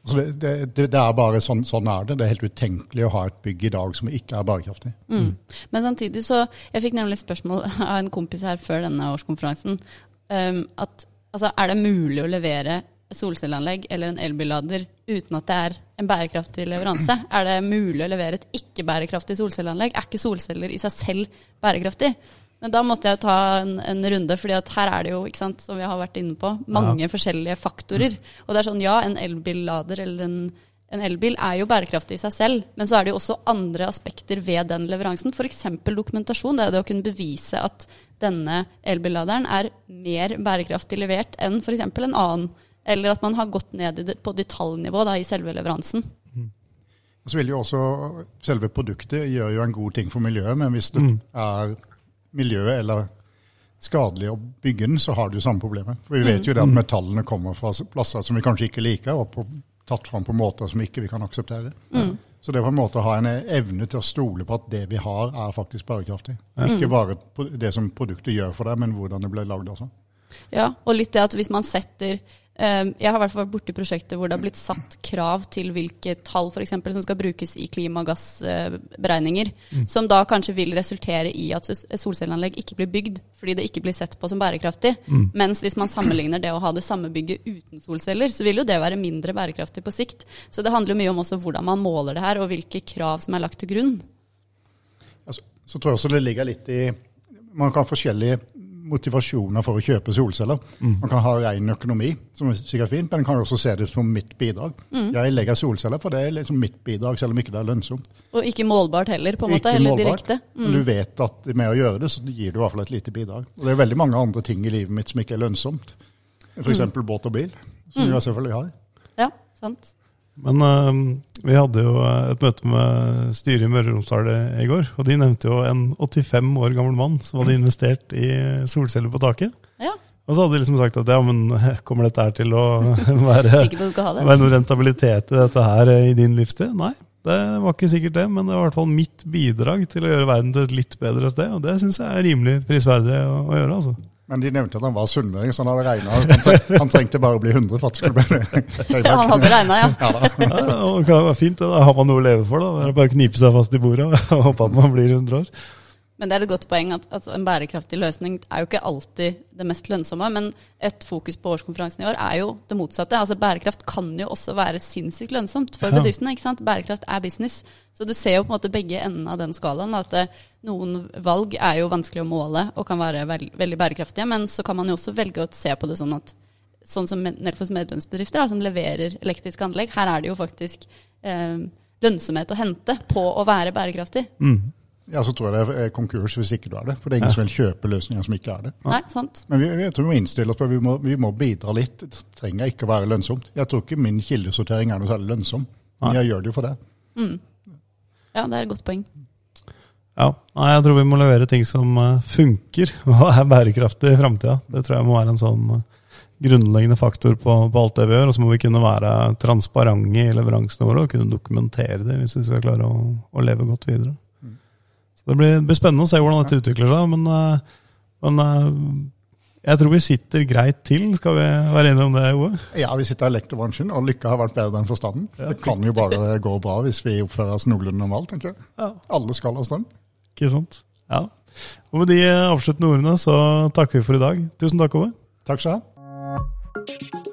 E: Altså det, det, det, det er bare sånn, sånn er det. Det er helt utenkelig å ha et bygg i dag som ikke er bærekraftig.
B: Mm. Men samtidig så Jeg fikk nemlig spørsmål av en kompis her før denne årskonferansen. Um, at altså, er det mulig å levere solcelleanlegg eller en elbillader uten at det er en bærekraftig leveranse? Er det mulig å levere et ikke-bærekraftig solcelleanlegg? Er ikke solceller i seg selv bærekraftig? Men da måtte jeg ta en, en runde, fordi her er det jo, sant, som vi har vært inne på, mange forskjellige faktorer. Og det er sånn, ja, en elbillader eller en, en elbil er jo bærekraftig i seg selv, men så er det jo også andre aspekter ved den leveransen. F.eks. dokumentasjon. Det er det å kunne bevise at denne elbilladeren er mer bærekraftig levert enn f.eks. en annen. Eller at man har gått ned på detaljnivå da, i selve leveransen.
E: Så vil jo også Selve produktet gjør jo en god ting for miljøet, men hvis det er miljøet eller skadelig å bygge den, så har du samme problemet. For vi vet jo det at metallene kommer fra plasser som vi kanskje ikke liker, og på, tatt fram på måter som ikke vi kan akseptere. Så det er på en måte å ha en evne til å stole på at det vi har, er faktisk bærekraftig. Ikke bare det som produktet gjør for deg, men hvordan det ble lagd også.
B: Ja, og litt det at hvis man setter Jeg har i hvert fall vært borti prosjekter hvor det har blitt satt krav til hvilke tall for eksempel, som skal brukes i klimagassberegninger, som da kanskje vil resultere i at solcelleanlegg ikke blir bygd fordi det ikke blir sett på som bærekraftig. Mens hvis man sammenligner det å ha det samme bygget uten solceller, så vil jo det være mindre bærekraftig på sikt. Så det handler mye om også hvordan man måler det her, og hvilke krav som er lagt til grunn.
E: Altså, så tror jeg også det ligger litt i Man kan ha forskjellige motivasjoner for å kjøpe solceller. Man kan ha ren økonomi, som er sikkert fint, men man kan også se det som mitt bidrag. Jeg legger solceller, for det er liksom mitt bidrag, selv om ikke det er lønnsomt.
B: Og ikke målbart heller, på en måte.
E: Ikke
B: Eller
E: målbart,
B: direkte. Mm.
E: Men du vet at med å gjøre det, så gir du i hvert fall et lite bidrag. Og det er veldig mange andre ting i livet mitt som ikke er lønnsomt. F.eks.
B: Mm.
E: båt og bil, som jeg selvfølgelig har.
B: Ja, sant.
A: Men uh, vi hadde jo eh, et møte med styret i Møre og Romsdal i går, og de nevnte jo en 85 år gammel mann som hadde investert i solceller på taket.
B: Ja,
A: Og så hadde de liksom sagt at ja, men kommer dette her til å være, være noe rentabilitet i dette her i din livstid? Nei, det var ikke sikkert det, men det var i hvert fall mitt bidrag til å gjøre verden til et litt bedre sted, og det syns jeg er rimelig prisverdig å, å gjøre, altså.
E: Men de nevnte at han var sunnmøring, så han hadde regna. Han, tre- han trengte bare å bli 100 for at det skulle bli
B: Ja, han hadde regna, ja.
E: Ja.
A: Ja, det kan være fint, det. da har man noe å leve for. da. Det er bare å knipe seg fast i bordet og håpe at man blir 100 år.
B: Men det er et godt poeng at, at en bærekraftig løsning er jo ikke alltid det mest lønnsomme. Men et fokus på årskonferansen i år er jo det motsatte. Altså Bærekraft kan jo også være sinnssykt lønnsomt for
A: Ja.
B: bedriftene. ikke sant? Bærekraft er business. Så du ser jo på en måte begge endene av den skalaen. At det, noen valg er jo vanskelig å måle og kan være veld, veldig bærekraftige. Men så kan man jo også velge å se på det sånn at sånn som Nelfos medlemsbedrifter, som leverer elektriske anlegg, her er det jo faktisk eh, lønnsomhet å hente på å være bærekraftig.
E: Ja, så tror jeg det er konkurs hvis ikke du er det. For det er ingen som vil kjøpe løsninger som ikke er det.
B: Nei, sant?
E: Men vi, jeg tror vi må innstille oss på at vi må, vi må bidra litt. Det trenger ikke å være lønnsomt. Jeg tror ikke min kildesortering er noe særlig lønnsom. Men jeg gjør det jo for det.
B: Ja, det er et godt poeng.
A: Ja, Nei, jeg tror vi må levere ting som eh, funker og er bærekraftig i framtida. Det tror jeg må være en sånn eh, grunnleggende faktor på, på alt det vi gjør. Og så må vi kunne være transparente i leveransene våre og kunne dokumentere det hvis vi skal klare å, å leve godt videre. Det blir, det blir spennende å se hvordan dette utvikler seg, men, eh, men eh, jeg tror vi sitter greit til. Skal vi være enige om det, Ove?
E: Ja, vi sitter i elektrobransjen, og lykka har vært bedre enn forstanden. Det kan jo bare gå bra hvis vi oppfører oss noenlunde normalt, tenker jeg.
A: Ja.
E: Alle skal ha strøm.
A: Ikke sant? Ja. Og med de avsluttende ordene så takker vi for i dag. Tusen takk, Ove.
E: Takk skal du ha.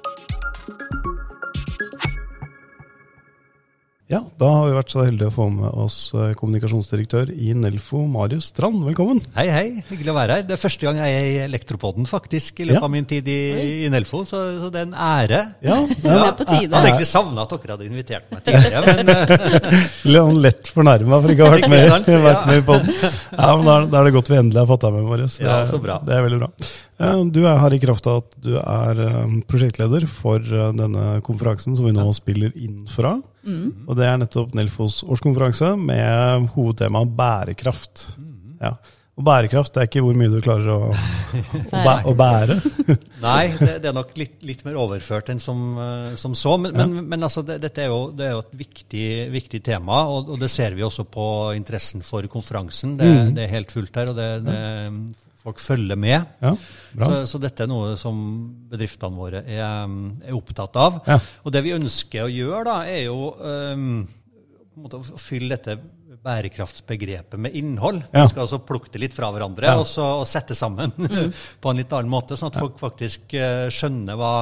A: Ja, da har vi vært så heldige å få med oss eh, kommunikasjonsdirektør i Nelfo, Marius Strand. Velkommen.
F: Hei, hei. Hyggelig å være her. Det er første gang jeg er i Elektropodden, faktisk, i løpet
A: Ja.
F: av min tid i, i Nelfo, så, så det er en ære.
A: Ja,
B: Det er på tide.
F: Jeg hadde egentlig savna at dere hadde invitert meg tidligere, men eh,
A: Litt sånn lett fornærma for ikke å ha vært med,
F: sant?
A: vært med i podden. Ja, men da er, da er det godt vi endelig har fått deg med, Marius. Det,
F: Ja, så bra.
A: det er veldig bra. Eh, Du er her i kraft av at du er prosjektleder for denne konferansen som vi nå spiller inn fra. Og det er nettopp Nelfos årskonferanse med hovedtemaet bærekraft. Ja. Og bærekraft det er ikke hvor mye du klarer å, å, bæ, å bære.
F: Nei, det, det er nok litt, litt mer overført enn som, eh, som så. Men, men, men altså, det, dette er jo, det er jo et viktig, viktig tema, og, og det ser vi også på interessen for konferansen. Det, det er helt fullt her, og det, det, folk følger med.
A: Ja.
F: Så, så dette er noe som bedriftene våre er, er opptatt av.
A: Ja.
F: Og det vi ønsker å gjøre, da, er jo um, å fylle dette bærekraftsbegrepet med innhold.
A: Ja.
F: Vi skal altså plukke det litt fra hverandre
A: Ja.
F: og, så, og sette sammen på en litt annen måte, sånn at folk faktisk eh, skjønner hva,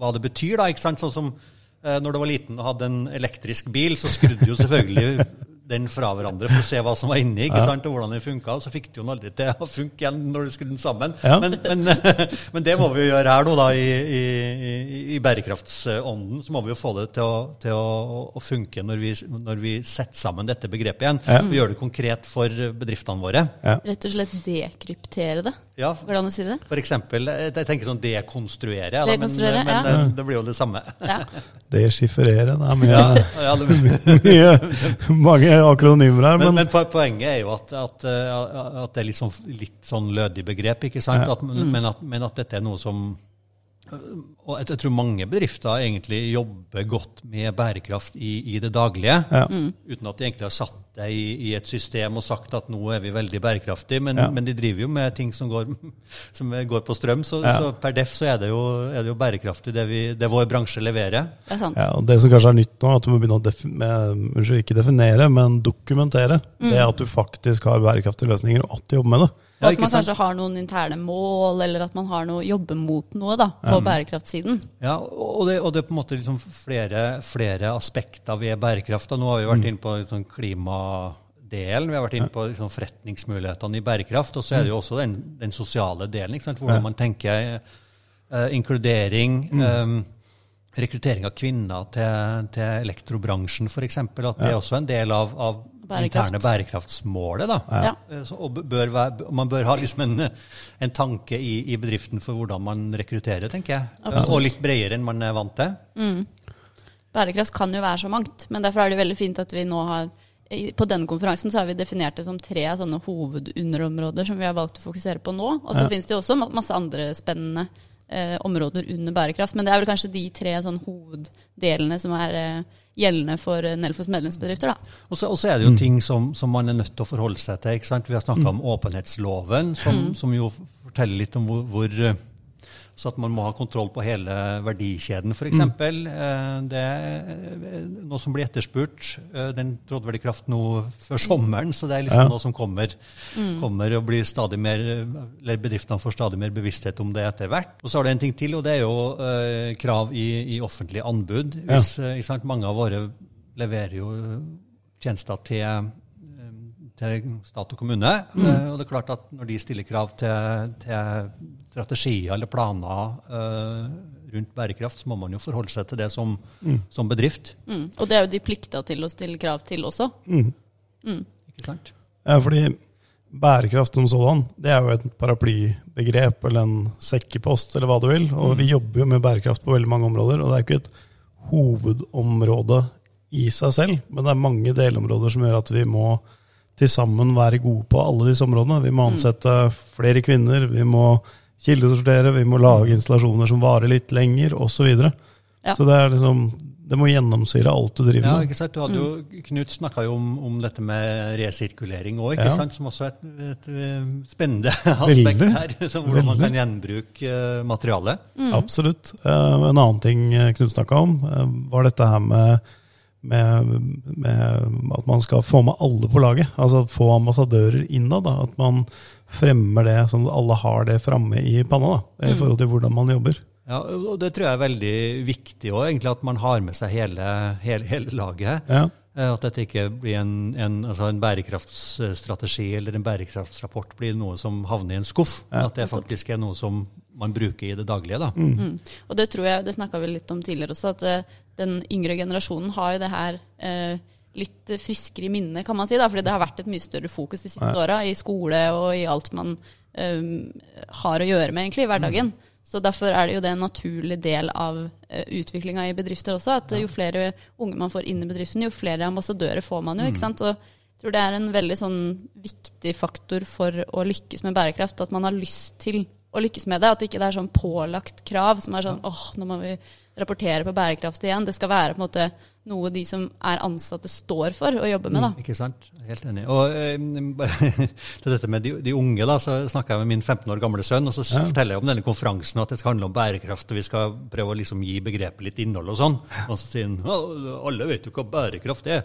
F: hva det betyr. da, ikke sant? Sånn som eh, når du var liten og hadde en elektrisk bil, så skrudde jo selvfølgelig den fra hverandre for å se hva som var inni, ikke sant, og hvordan den funka. Og så fikk du den aldri til å funke igjen når du skrudde den sammen.
A: Ja.
F: Men, men, men det må vi jo gjøre her nå, da, i, i, i, bærekraftsånden. Så må vi jo få det til å, til å, å funke når vi, når vi setter sammen dette begrepet igjen.
A: Ja.
F: Og gjør det konkret for bedriftene våre.
B: Rett og slett dekryptere det.
F: Ja,
B: Går det an å si det?
F: for eksempel, jeg tenker sånn dekonstruere,
B: Dekonstruere,
F: men, men
B: ja.
F: det, det blir jo det samme.
B: Ja.
A: Deschiffrere. Det er mye,
F: Ja, ja, det,
A: mye mange akronymer her,
F: Men,
A: men,
F: men poenget er jo at, at, eh, at det er litt sånn, litt sånn lødig begrep, ikke sant?
A: Ja.
F: At, men, at, men at dette er noe som Og jeg, tror mange bedrifter egentlig jobber godt med bærekraft i, i det daglige.
A: Ja.
F: Uten at de egentlig har satt det i, i et system og sagt at nå er vi veldig bærekraftige. Men,
A: Ja.
F: men de driver jo med ting som går, som går på strøm, så,
A: Ja.
F: så per def så er det jo, er det jo bærekraftig det, vi, det vår bransje leverer.
B: Det er sant.
A: Ja, og Det som kanskje er nytt nå, er at du må begynne å defi med, unnskyld, ikke definere, men dokumentere. Det at du faktisk har bærekraftige løsninger, og at du jobber med det.
B: Og at man
F: sant?
B: kanskje har noen interne mål, eller at man har noe jobber mot noe da, på bærekraftsiden.
F: Ja, og det, og det er på en måte liksom flere, flere aspekter ved bærekraft. Nå har vi vært inne på liksom klimadelen, vi har vært inne på liksom forretningsmulighetene i bærekraft. Og så er det jo også den, den sosiale delen. Hvordan man tenker eh, inkludering. Um, rekruttering av kvinner til, til elektrobransjen, f.eks. At det er også en del av, av
B: Bærekraft.
F: interne bærekraftsmålet. da.
B: Ja.
F: Eh, Så, bør være, man bør ha liksom en, en tanke i, i bedriften for hvordan man rekrutterer, tenker jeg.
B: Absolutt.
F: Og litt bredere enn man er vant til.
B: Bærekraft kan jo være så mangt, men derfor er det veldig fint at vi nå har på denne konferansen så har vi definert det som tre sånne hovedunderområder som vi har valgt å fokusere på nå. Og så
A: Ja.
B: finnes det jo også masse andre spennende eh, områder under bærekraft. Men det er vel kanskje de tre sånn hoveddelene som er eh, gjeldende for eh, Nelfos medlemsbedrifter. da.
F: Og så, og så er det jo ting som, som man er nødt til å forholde seg til. ikke sant? Vi har snakka om åpenhetsloven, som, som jo forteller litt om hvor, hvor eh, Så at man må ha kontroll på hele verdikjeden, f.eks. Mm. Det er noe som blir etterspurt. Eh, Den trådte vel i kraft nå før sommeren, så det er liksom
A: Ja.
F: noe som kommer, kommer og blir stadig mer Eller bedriftene får stadig mer bevissthet om det etter hvert. Og så har det en ting til, og det er jo eh, krav i, i offentlige anbud. Hvis, ja. Mange av våre leverer jo tjenester til, eh, til stat og kommune. Eh, Og det er klart at når de stiller krav til, til strategier eller planer uh, rundt bærekraft, så må man jo forholde seg til det som, som bedrift.
B: Mm. Og det er jo de plikta til å stille krav til også.
F: Ikke sant?
A: Ja, fordi bærekraft som sådan, det er jo et paraplybegrep eller en sekkepost eller hva du vil. Og vi jobber jo med bærekraft på veldig mange områder, og det er ikke et hovedområde i seg selv, men det er mange delområder som gjør at vi må til sammen være gode på alle disse områdene. Vi må ansette flere kvinner, vi må kildesortere, vi må lage installasjoner som varer litt lenger, osv. Så, videre.
B: Ja.
A: så det er liksom Det må gjennomsyre alt du driver med.
F: Ja, ikke sant? Du hadde jo, Knut snakka jo om, om dette med resirkulering òg,
A: Ja.
F: som også er et, et, eh, spennende aspekt
A: Veldig.
F: her. Som hvordan man kan gjenbruke materialet. Mm.
A: Absolutt. Eh, en annen ting eh, Knut snakka om, eh, var dette her med, med, med at man skal få med alle på laget. Altså få ambassadører innad. Da. At man fremmer det sånn at alle har det framme i panna, da, i forhold til hvordan man jobber.
F: Ja, og Det tror jeg er veldig viktig også, egentlig at man har med seg hele, hele, hele laget.
A: Ja.
F: Eh, At dette ikke blir en, en, altså en bærekraftsstrategi eller en bærekraftsrapport blir noe som havner i en skuff. Men at det faktisk er noe som man bruker i det daglige. da.
B: Mm. Og det tror jeg, det snakka vi litt om tidligere også, at eh, den yngre generasjonen har jo det her eh, litt friskere i minnet, kan man si. da, fordi det har vært et mye større fokus de siste åra i skole og i alt man eh, har å gjøre med egentlig i hverdagen. Så derfor er det jo det en naturlig del av uh, utviklinga i bedrifter også. At ja. jo flere unge man får inn i bedriften, jo flere ambassadører får man jo. ikke sant? Og jeg tror det er en veldig sånn viktig faktor for å lykkes med bærekraft. At man har lyst til å lykkes med det. At ikke det er sånn pålagt krav som er sånn åh, nå må vi rapportere på bærekraft igjen. Det skal være på en måte noe de som er ansatte står for å jobbe med. da.
F: Ikke sant? Helt enig. Og eh, til dette med de, de unge, da, så snakka jeg med min 15 år gamle sønn, og så forteller jeg om denne konferansen at det skal handle om bærekraft, og vi skal prøve å liksom gi begrepet litt innhold og sånn. Og så sier han alle vet jo hva bærekraft er.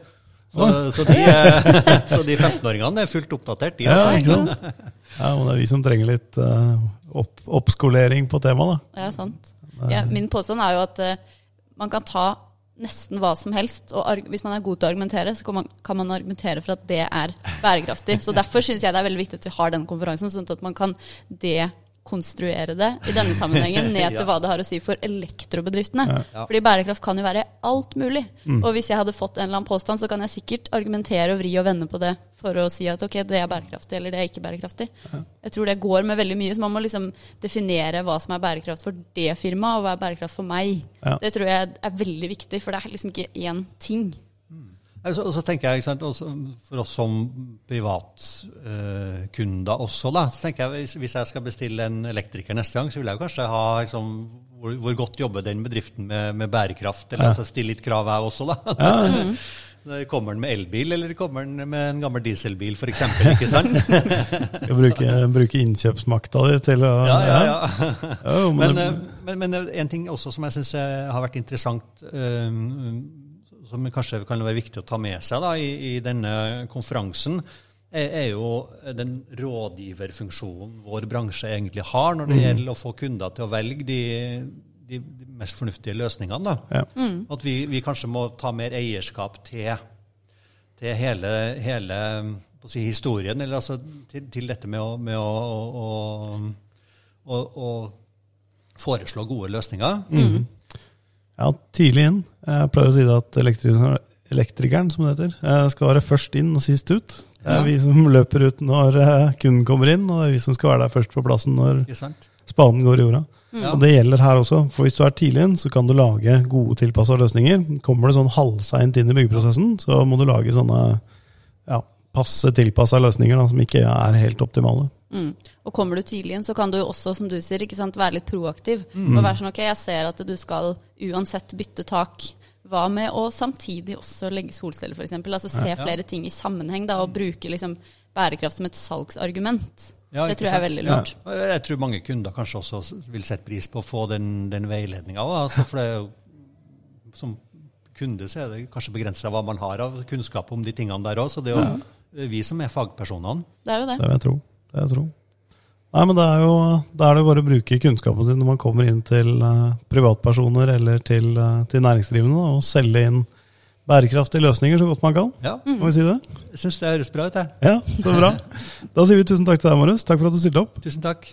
F: Så, så de, eh, de 15-åringene er fullt oppdatert, de.
A: Ja,
F: Altså.
A: ikke sant? Ja, men det er vi som trenger litt eh, opp, oppskolering på temaet, da.
B: Ja, sant. Ja, min påstand er jo at uh, man kan ta nesten hva som helst, og arg hvis man er god til å argumentere, så kan man, kan man argumentere for at det er bærekraftig. Så derfor syns jeg det er veldig viktig at vi har denne konferansen, sånn at man kan dekonstruere det i denne sammenhengen ned til hva det har å si for elektrobedriftene.
F: Ja.
B: Fordi bærekraft kan jo være alt mulig. Og hvis jeg hadde fått en eller annen påstand, så kan jeg sikkert argumentere og vri og vende på det for å si at ok, det er bærekraftig, eller det er ikke bærekraftig. Jeg tror det går med veldig mye, så man må liksom definere hva som er bærekraft for det firmaet, og hva er bærekraft for meg.
A: Ja.
B: Det tror jeg er veldig viktig, for det er liksom ikke én ting.
F: Mm. og så tenker jeg, ikke sant, også For oss som privatkunder uh, også, da, så tenker jeg hvis, hvis, jeg skal bestille en elektriker neste gang, så vil jeg jo kanskje ha liksom, hvor, hvor, godt jobber den bedriften med, med bærekraft? Eller ja. altså, stille litt krav, jeg også, da. Ja. Kommer den med elbil, eller kommer den med en gammel dieselbil, f.eks.? Ikke sant?
A: Skal bruke, bruke innkjøpsmakta di til å
F: Ja, ja, ja. ja men, men, men, men, en ting også som jeg syns har vært interessant som kanskje kan være viktig å ta med seg da, i, i, denne konferansen, er, er, jo den rådgiverfunksjonen vår bransje egentlig har når det mm. gjelder å få kunder til å velge de, de, de mest fornuftige løsningene. Ja. Mm. At vi, vi, kanskje må ta mer eierskap til, til hele, hele si, historien, eller altså til, til, dette med å, med å, å, å foreslå gode løsninger. Mm.
A: Ja, tidlig inn. Jeg pleier å si det at elektrikeren, som det heter, eh, skal være først inn og sist ut. Det er ja. vi som løper ut når eh, kunden kommer inn, og det er vi som skal være der først på plassen når spaden går i jorda. Mm. Og Det gjelder her også, for hvis du er tidlig inn, så kan du lage gode tilpassa løsninger. Kommer du sånn halvseint inn i byggeprosessen, så må du lage sånne ja, passe tilpassa løsninger da, som ikke er helt optimale.
B: Mm. Og kommer du tidlig inn, så kan du også, som du sier, ikke sant, være litt proaktiv. Mm. Og være sånn, ok, jeg ser at du skal uansett bytte tak. Hva med å samtidig også legge solceller, f.eks.? Altså se flere ting i sammenheng, da, og bruke liksom bærekraft som et salgsargument. Ja, det tror jeg er veldig lurt.
F: Ja. Jeg tror mange kunder kanskje også vil sette pris på å få den, den veiledninga. Altså for det som kunde så er det kanskje begrensa hva man har av kunnskap om de tingene der òg. Så det er jo ja. vi som er fagpersonene.
B: Det er jo det.
A: Det vil jeg tro det jeg tror. Nei, men det er jo det er det bare å bruke kunnskapen sin når man kommer inn til uh, privatpersoner eller til, uh, til næringsdrivende da, og selge inn bærekraftige løsninger så godt man kan.
F: Ja.
A: Må vi si det?
F: Jeg syns det høres bra ut, jeg.
A: Ja, så bra. Da sier vi tusen takk til deg, Marius. Takk for at du stilte opp.
F: Tusen takk.